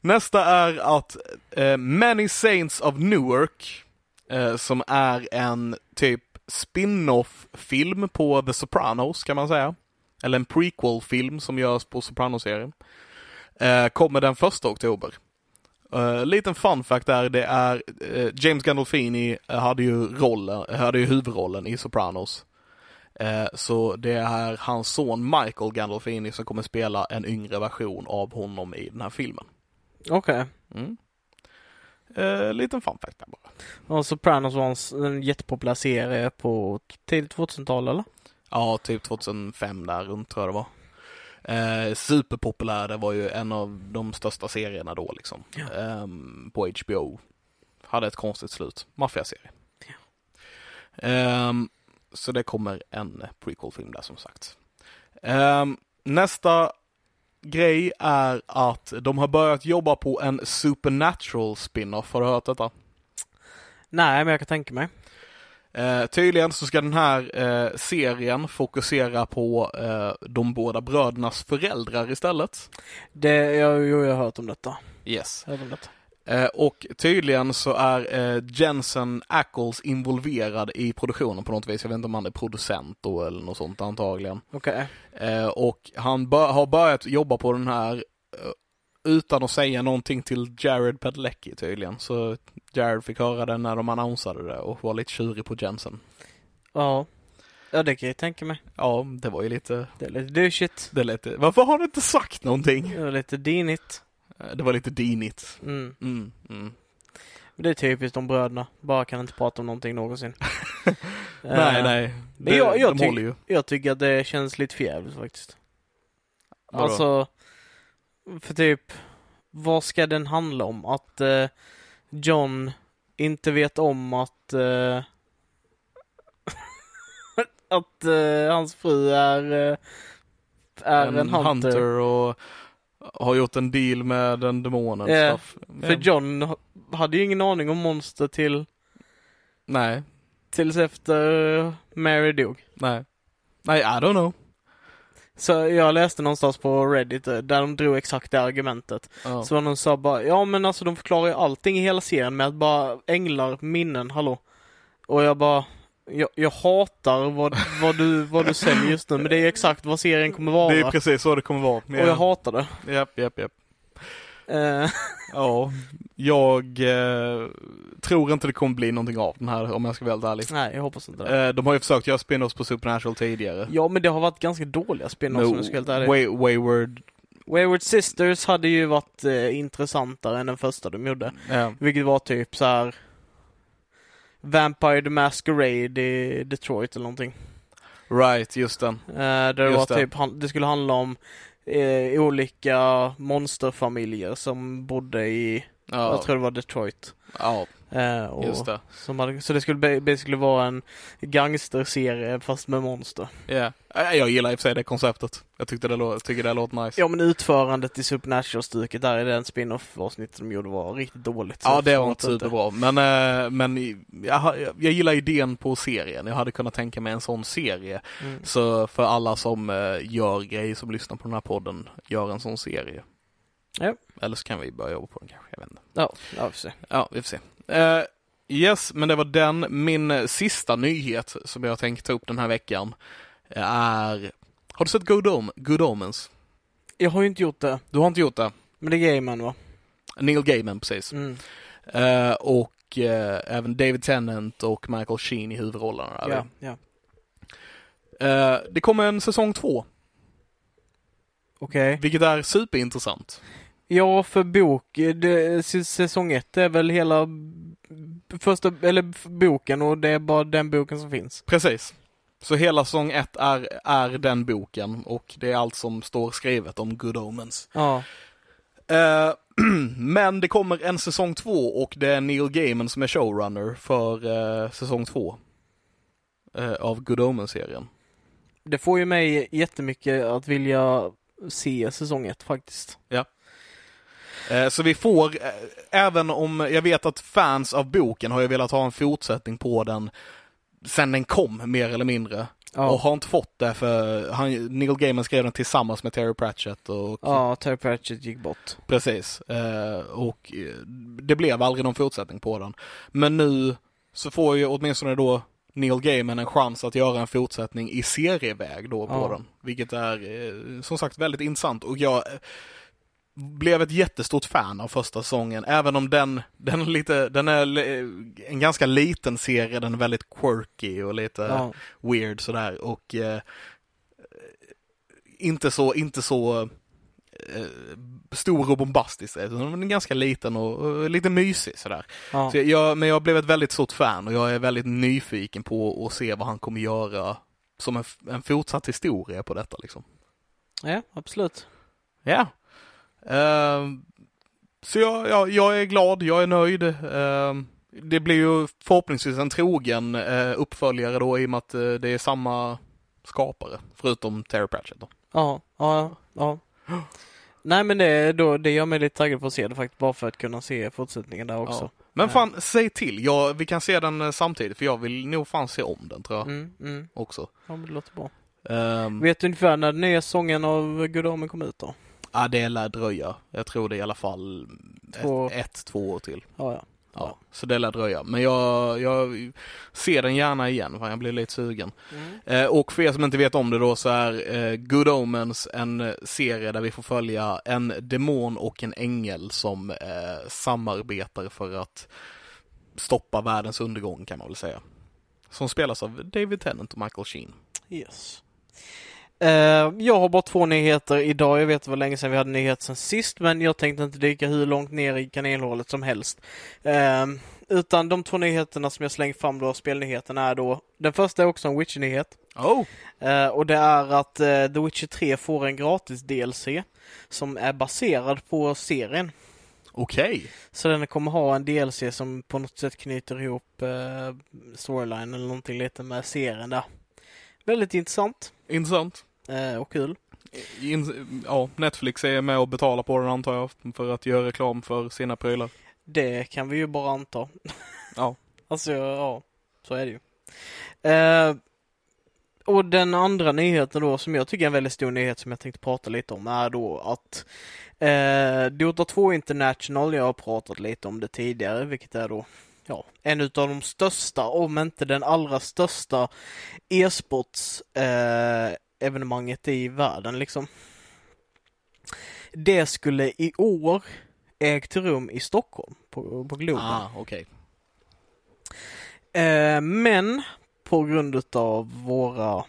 S2: nästa är att eh, Many Saints of Newark, eh, som är en typ spin-off film på The Sopranos kan man säga. Eller en prequel-film som görs på Sopranos-serien. Eh, kommer den första oktober. Uh, liten fun fact där, det är eh, James Gandolfini hade ju rollen, hade ju huvudrollen i Sopranos. Eh, så det är hans son Michael Gandolfini som kommer spela en yngre version av honom i den här filmen.
S1: Okej.
S2: Mm. Eh, liten fun fact där bara.
S1: Och Sopranos var en, jättepopulär serie på tidigt 2000-tal eller?
S2: Ja, typ 2005 där runt tror jag det var. Eh, superpopulär, det var ju en av de största serierna då liksom.
S1: Ja.
S2: Ehm, på HBO. Hade ett konstigt slut. Maffiaserie. Ehm, så det kommer en prequel-film där som sagt. Ehm, nästa grej är att de har börjat jobba på en supernatural spin-off. Har du hört detta?
S1: Nej, men jag kan tänka mig.
S2: Eh, tydligen så ska den här eh, serien fokusera på eh, de båda brödernas föräldrar istället.
S1: Det, jag, jag har hört om detta.
S2: Yes.
S1: Jag har hört om detta.
S2: Eh, och tydligen så är eh, Jensen Ackles involverad i produktionen på något vis. Jag vet inte om han är producent då eller något sånt antagligen.
S1: Okej.
S2: Eh, och han har börjat jobba på den här utan att säga någonting till Jared Padalecki tydligen. Så Jared fick höra det när de annonsade det och var lite tjurig på Jensen.
S1: Ja. Ja, det kan jag tänka mig.
S2: Ja, det var ju lite
S1: Det är lite douchigt.
S2: Det lät, varför har du inte sagt någonting?
S1: Det är lite dinigt.
S2: Eh, Det var lite dinigt.
S1: Mm.
S2: Mm, mm.
S1: Det är typiskt de bröderna. Bara kan inte prata om någonting någonsin.
S2: nej,
S1: Eh,
S2: nej.
S1: men
S2: Det,
S1: jag- jag
S2: de ju.
S1: Jag tycker att det känns lite förjävligt faktiskt.
S2: Vadå?
S1: Alltså, för typ, vad ska den handla om? Att eh, John inte vet om att eh, att eh, hans fru är eh, är en, hunter.
S2: och har gjort en deal med den demonen.
S1: Ja,
S2: stuff.
S1: För. John hade ju ingen aning om monster till
S2: Nej,
S1: tills efter Mary dog.
S2: nej. Nej, I don't know.
S1: Så jag läste någonstans på Reddit eh, där de drog exakt det argumentet.
S2: Ja.
S1: Så var någon sa bara, ja men alltså de förklarar ju allting i hela serien med att bara änglar, minnen, hallå. Och jag bara, jag, jag hatar vad, vad, du, vad du säger just nu, men det är exakt vad serien kommer vara.
S2: Det är precis så det kommer vara.
S1: Och jag hatar det.
S2: Japp, japp, japp.
S1: Eh,
S2: Ja, jag eh, tror inte det kommer bli någonting av den här om jag ska vara helt ärlig.
S1: nej, jag hoppas inte det.
S2: Eh, de har ju försökt göra spin-offs på Supernatural tidigare.
S1: Ja, men det har varit ganska dåliga spin-offs om jag ska vara helt ärlig.
S2: Way, Wayward,
S1: Wayward Sisters hade ju varit eh, intressantare än den första de gjorde.
S2: ja.
S1: Vilket var typ så här Vampire the Masquerade i Detroit eller någonting.
S2: right, just den.
S1: Eh, där det
S2: Just
S1: var
S2: det.
S1: typ, det skulle handla om eh, olika monsterfamiljer som bodde i,
S2: Ja,
S1: jag tror det var Detroit.
S2: ja
S1: Eh,
S2: just det.
S1: Hade, så det skulle ba- basically vara en gangsterserie fast med monster.
S2: Ja. Eh, Jag gillar i och för sig det konceptet. Jag tyckte det lå- tycker det låter nice.
S1: Ja men utförandet i Supernatural-stuket där i den spin-off avsnittet de gjorde var riktigt dåligt.
S2: Ja, det var inte superbra. Men, eh, men jag, jag gillar idén på serien. Jag hade kunnat tänka mig en sån serie.
S1: Mm.
S2: Så för alla som eh, gör grejer, som lyssnar på den här podden, gör en sån serie.
S1: Ja.
S2: Eller så kan vi börja jobba på den kanske, jag vet inte.
S1: Ja, ja vi får se.
S2: Ja, vi får se. Eh, yes, men det var den. Min eh, sista nyhet som jag tänker ta upp den här veckan är... Har du sett Good, Om- Good Omens?
S1: Jag har ju inte gjort det.
S2: Du har inte gjort det?
S1: Men det är Gaiman va?
S2: Neil Gaiman, precis.
S1: Mm.
S2: Eh, och eh, även David Tennant och Michael Sheen i huvudrollerna. där.
S1: Ja, ja.
S2: Eh, det kommer en säsong två,
S1: Okej.
S2: vilket är superintressant.
S1: Ja, för bok, det, säsong ett är väl hela första, eller boken och det är bara den boken som finns.
S2: Precis. Så hela säsong ett är, är den boken och det är allt som står skrivet om Good Omens.
S1: Ja.
S2: Eh, men det kommer en säsong två och det är Neil Gaiman som är showrunner för eh, säsong två. Eh, av Good Omens-serien.
S1: Det får ju mig jättemycket att vilja se säsong ett faktiskt.
S2: Eh, Så vi får, eh, även om jag vet att fans av boken har ju velat ha en fortsättning på den sen den kom mer eller mindre.
S1: Ja,
S2: Och har inte fått det för han, Neil Gaiman skrev den tillsammans med Terry Pratchett och
S1: ja Terry Pratchett gick bort.
S2: precis. Eh, och eh, det blev aldrig någon fortsättning på den. Men nu så får ju åtminstone då Neil Gaiman en chans att göra en fortsättning i serieväg då på
S1: Ja.
S2: den. Vilket är eh, som sagt väldigt intressant och jag eh, blev ett jättestort fan av första säsongen, även om den, den, lite, den är en ganska liten serie, den är väldigt quirky och lite
S1: Ja.
S2: weird sådär och eh, inte så, inte så eh, stor och bombastisk, utan den är ganska liten och, och lite mysig sådär.
S1: Ja.
S2: Så jag, men jag blev ett väldigt stort fan och jag är väldigt nyfiken på att se vad han kommer göra som en, en fortsatt historia på detta liksom.
S1: ja, absolut.
S2: Ja. Ehm, så jag, jag, jag är glad, jag är nöjd. Ehm, det blir ju förhoppningsvis en trogen eh, uppföljare då i och med att eh, det är samma skapare, förutom Terry Pratchett då.
S1: Ja, ja, ja. Nej men det, då, det gör mig lite taggad på att se det faktiskt, bara för att kunna se fortsättningen där också.
S2: Men fan, säg till. Ja, vi kan se den eh, samtidigt för jag vill nog fan se om den tror jag
S1: Mm, mm.
S2: också.
S1: Ja men det låter bra.
S2: Ehm,
S1: Vet du ungefär när den nya sången av Good Omen kom ut då?
S2: Ja, det lär dröja. Jag tror det i alla fall
S1: Två.
S2: ett, ett, två år till.
S1: Ja, ja.
S2: Ja, så det lär dröja. Men jag, jag ser den gärna igen, för jag blir lite sugen.
S1: Mm.
S2: Eh, och för er som inte vet om det då så är eh, Good Omens en serie där vi får följa en demon och en ängel som eh, samarbetar för att stoppa världens undergång kan man väl säga. Som spelas av David Tennant och Michael Sheen.
S1: Yes. Eh, jag har bara två nyheter idag. Jag vet det var länge sedan vi hade nyheter sen sist, men jag tänkte inte dyka hur långt ner i kanelhålet som helst. Eh, utan de två nyheterna som jag slänger fram då, spelnyheterna är då, den första är också en Witcher-nyhet.
S2: Oh!
S1: Eh, och det är att eh, The Witcher 3 får en gratis DLC som är baserad på serien.
S2: Okej.
S1: Så den kommer ha en DLC som på något sätt knyter ihop eh, storyline eller någonting lite med serien där. Väldigt intressant
S2: Intressant.
S1: eh, och kul.
S2: In, ja, Netflix är med och betalar på den antar jag, för att göra reklam för sina prylar.
S1: Det kan vi ju bara anta.
S2: Ja.
S1: Alltså, ja, så är det ju. Eh, och den andra nyheten då, som jag tycker är en väldigt stor nyhet som jag tänkte prata lite om, är då att eh, Dota 2 International, jag har pratat lite om det tidigare, vilket är då ja, en av de största, om inte den allra största e-sports eh, evenemanget i världen liksom. Det skulle i år ägt rum i Stockholm på, på Globen.
S2: Ah, okej.
S1: Eh, men på grund utav våra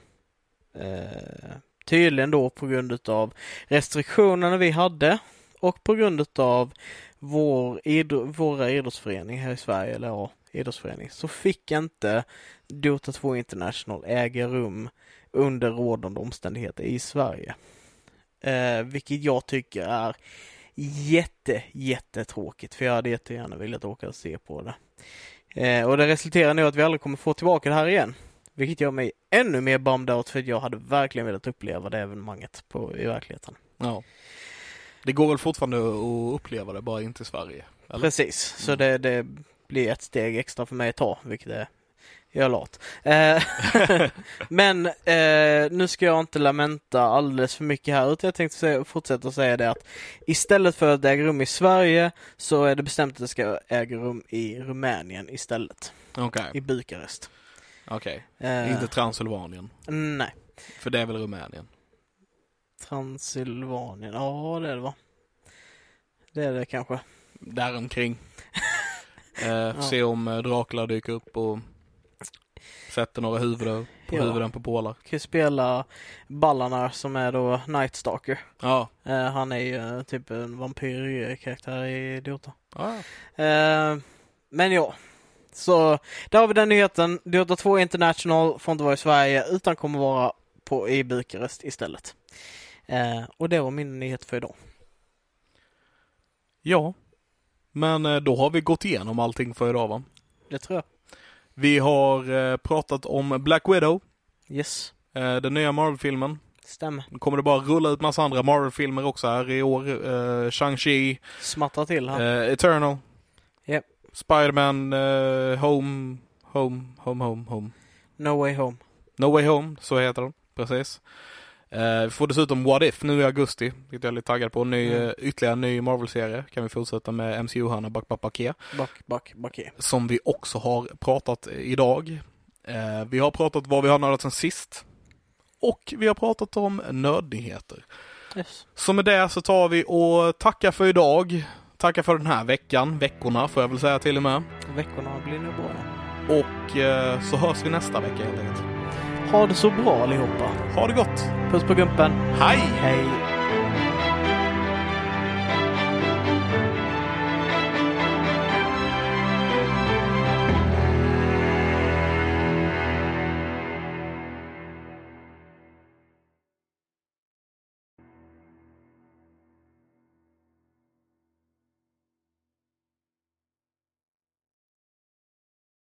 S1: eh, tydligen då på grund utav restriktionerna vi hade och på grund utav vår idro- våra idrottsföreningar här i Sverige, eller ja, idrottsförening, så fick inte Dota 2 International äga rum under rådande omständigheter i Sverige. Eh, vilket jag tycker är jätte, jättetråkigt för jag hade jättegärna velat åka och se på det. Eh, och det resulterar nu att vi aldrig kommer få tillbaka det här igen. Vilket gör mig ännu mer bummed out för jag hade verkligen velat uppleva det evenemanget på, i verkligheten.
S2: Ja. Det går väl fortfarande att uppleva det, bara inte i Sverige? Eller?
S1: Precis, så det, det blir ett steg extra för mig att ta, vilket är jag lat. Eh, Men eh, nu ska jag inte lamenta alldeles för mycket här utan jag tänkte säga, fortsätta säga det att istället för att det äger rum i Sverige så är det bestämt att det ska äga rum i Rumänien istället.
S2: Okej,
S1: I Bukarest.
S2: okej.
S1: Eh,
S2: Inte Transylvanien,
S1: Nej.
S2: för det är väl Rumänien?
S1: Transylvanien, ja det är det va? Det är det kanske.
S2: Däromkring. eh, Se om eh, Dracula dyker upp och sätter några huvuden. på
S1: Ja.
S2: huvuden på pålar.
S1: Kan spela Ballanar som är då Night Stalker.
S2: Ja.
S1: Eh, han är ju eh, typ en vampyrkaraktär i Dota.
S2: ja.
S1: Eh, men ja. Så där har vi den nyheten. Dota 2 International får inte vara i Sverige utan kommer vara på, i Bukarest istället. Eh, och det var min nyhet för idag.
S2: Ja. Men eh, då har vi gått igenom allting för idag va?
S1: Det tror jag.
S2: Vi har eh, pratat om Black Widow,
S1: Yes,
S2: den nya Marvel-filmen.
S1: stämmer.
S2: Nu kommer det bara rulla ut massa andra Marvel-filmer också här i år. Eh, Shang-Chi,
S1: Smattrar till här.
S2: eh, Eternal,
S1: Japp.
S2: Spider-Man, eh, Home, Home, Home, Home, Home.
S1: No Way Home.
S2: No Way Home, så heter den. Precis. Eh, vi får dessutom What If nu i augusti, vilket jag är lite taggad på. Ny,
S1: Mm.
S2: eh, ytterligare en ny Marvel-serie. Kan vi fortsätta med MCU-hörna
S1: back, backe.
S2: Som vi också har pratat idag. Eh, vi har pratat vad vi har nördat sen sist. Och vi har pratat om nödnyheter.
S1: Yes.
S2: Så med det så tar vi och tackar för idag. Tackar för den här veckan, veckorna får jag väl säga till och med.
S1: Veckorna blir nog bra.
S2: Och eh, så hörs vi nästa vecka helt enkelt.
S1: Ha det så bra allihopa.
S2: Ha det gott!
S1: Puss på gumpen.
S2: Hej!
S1: Hej.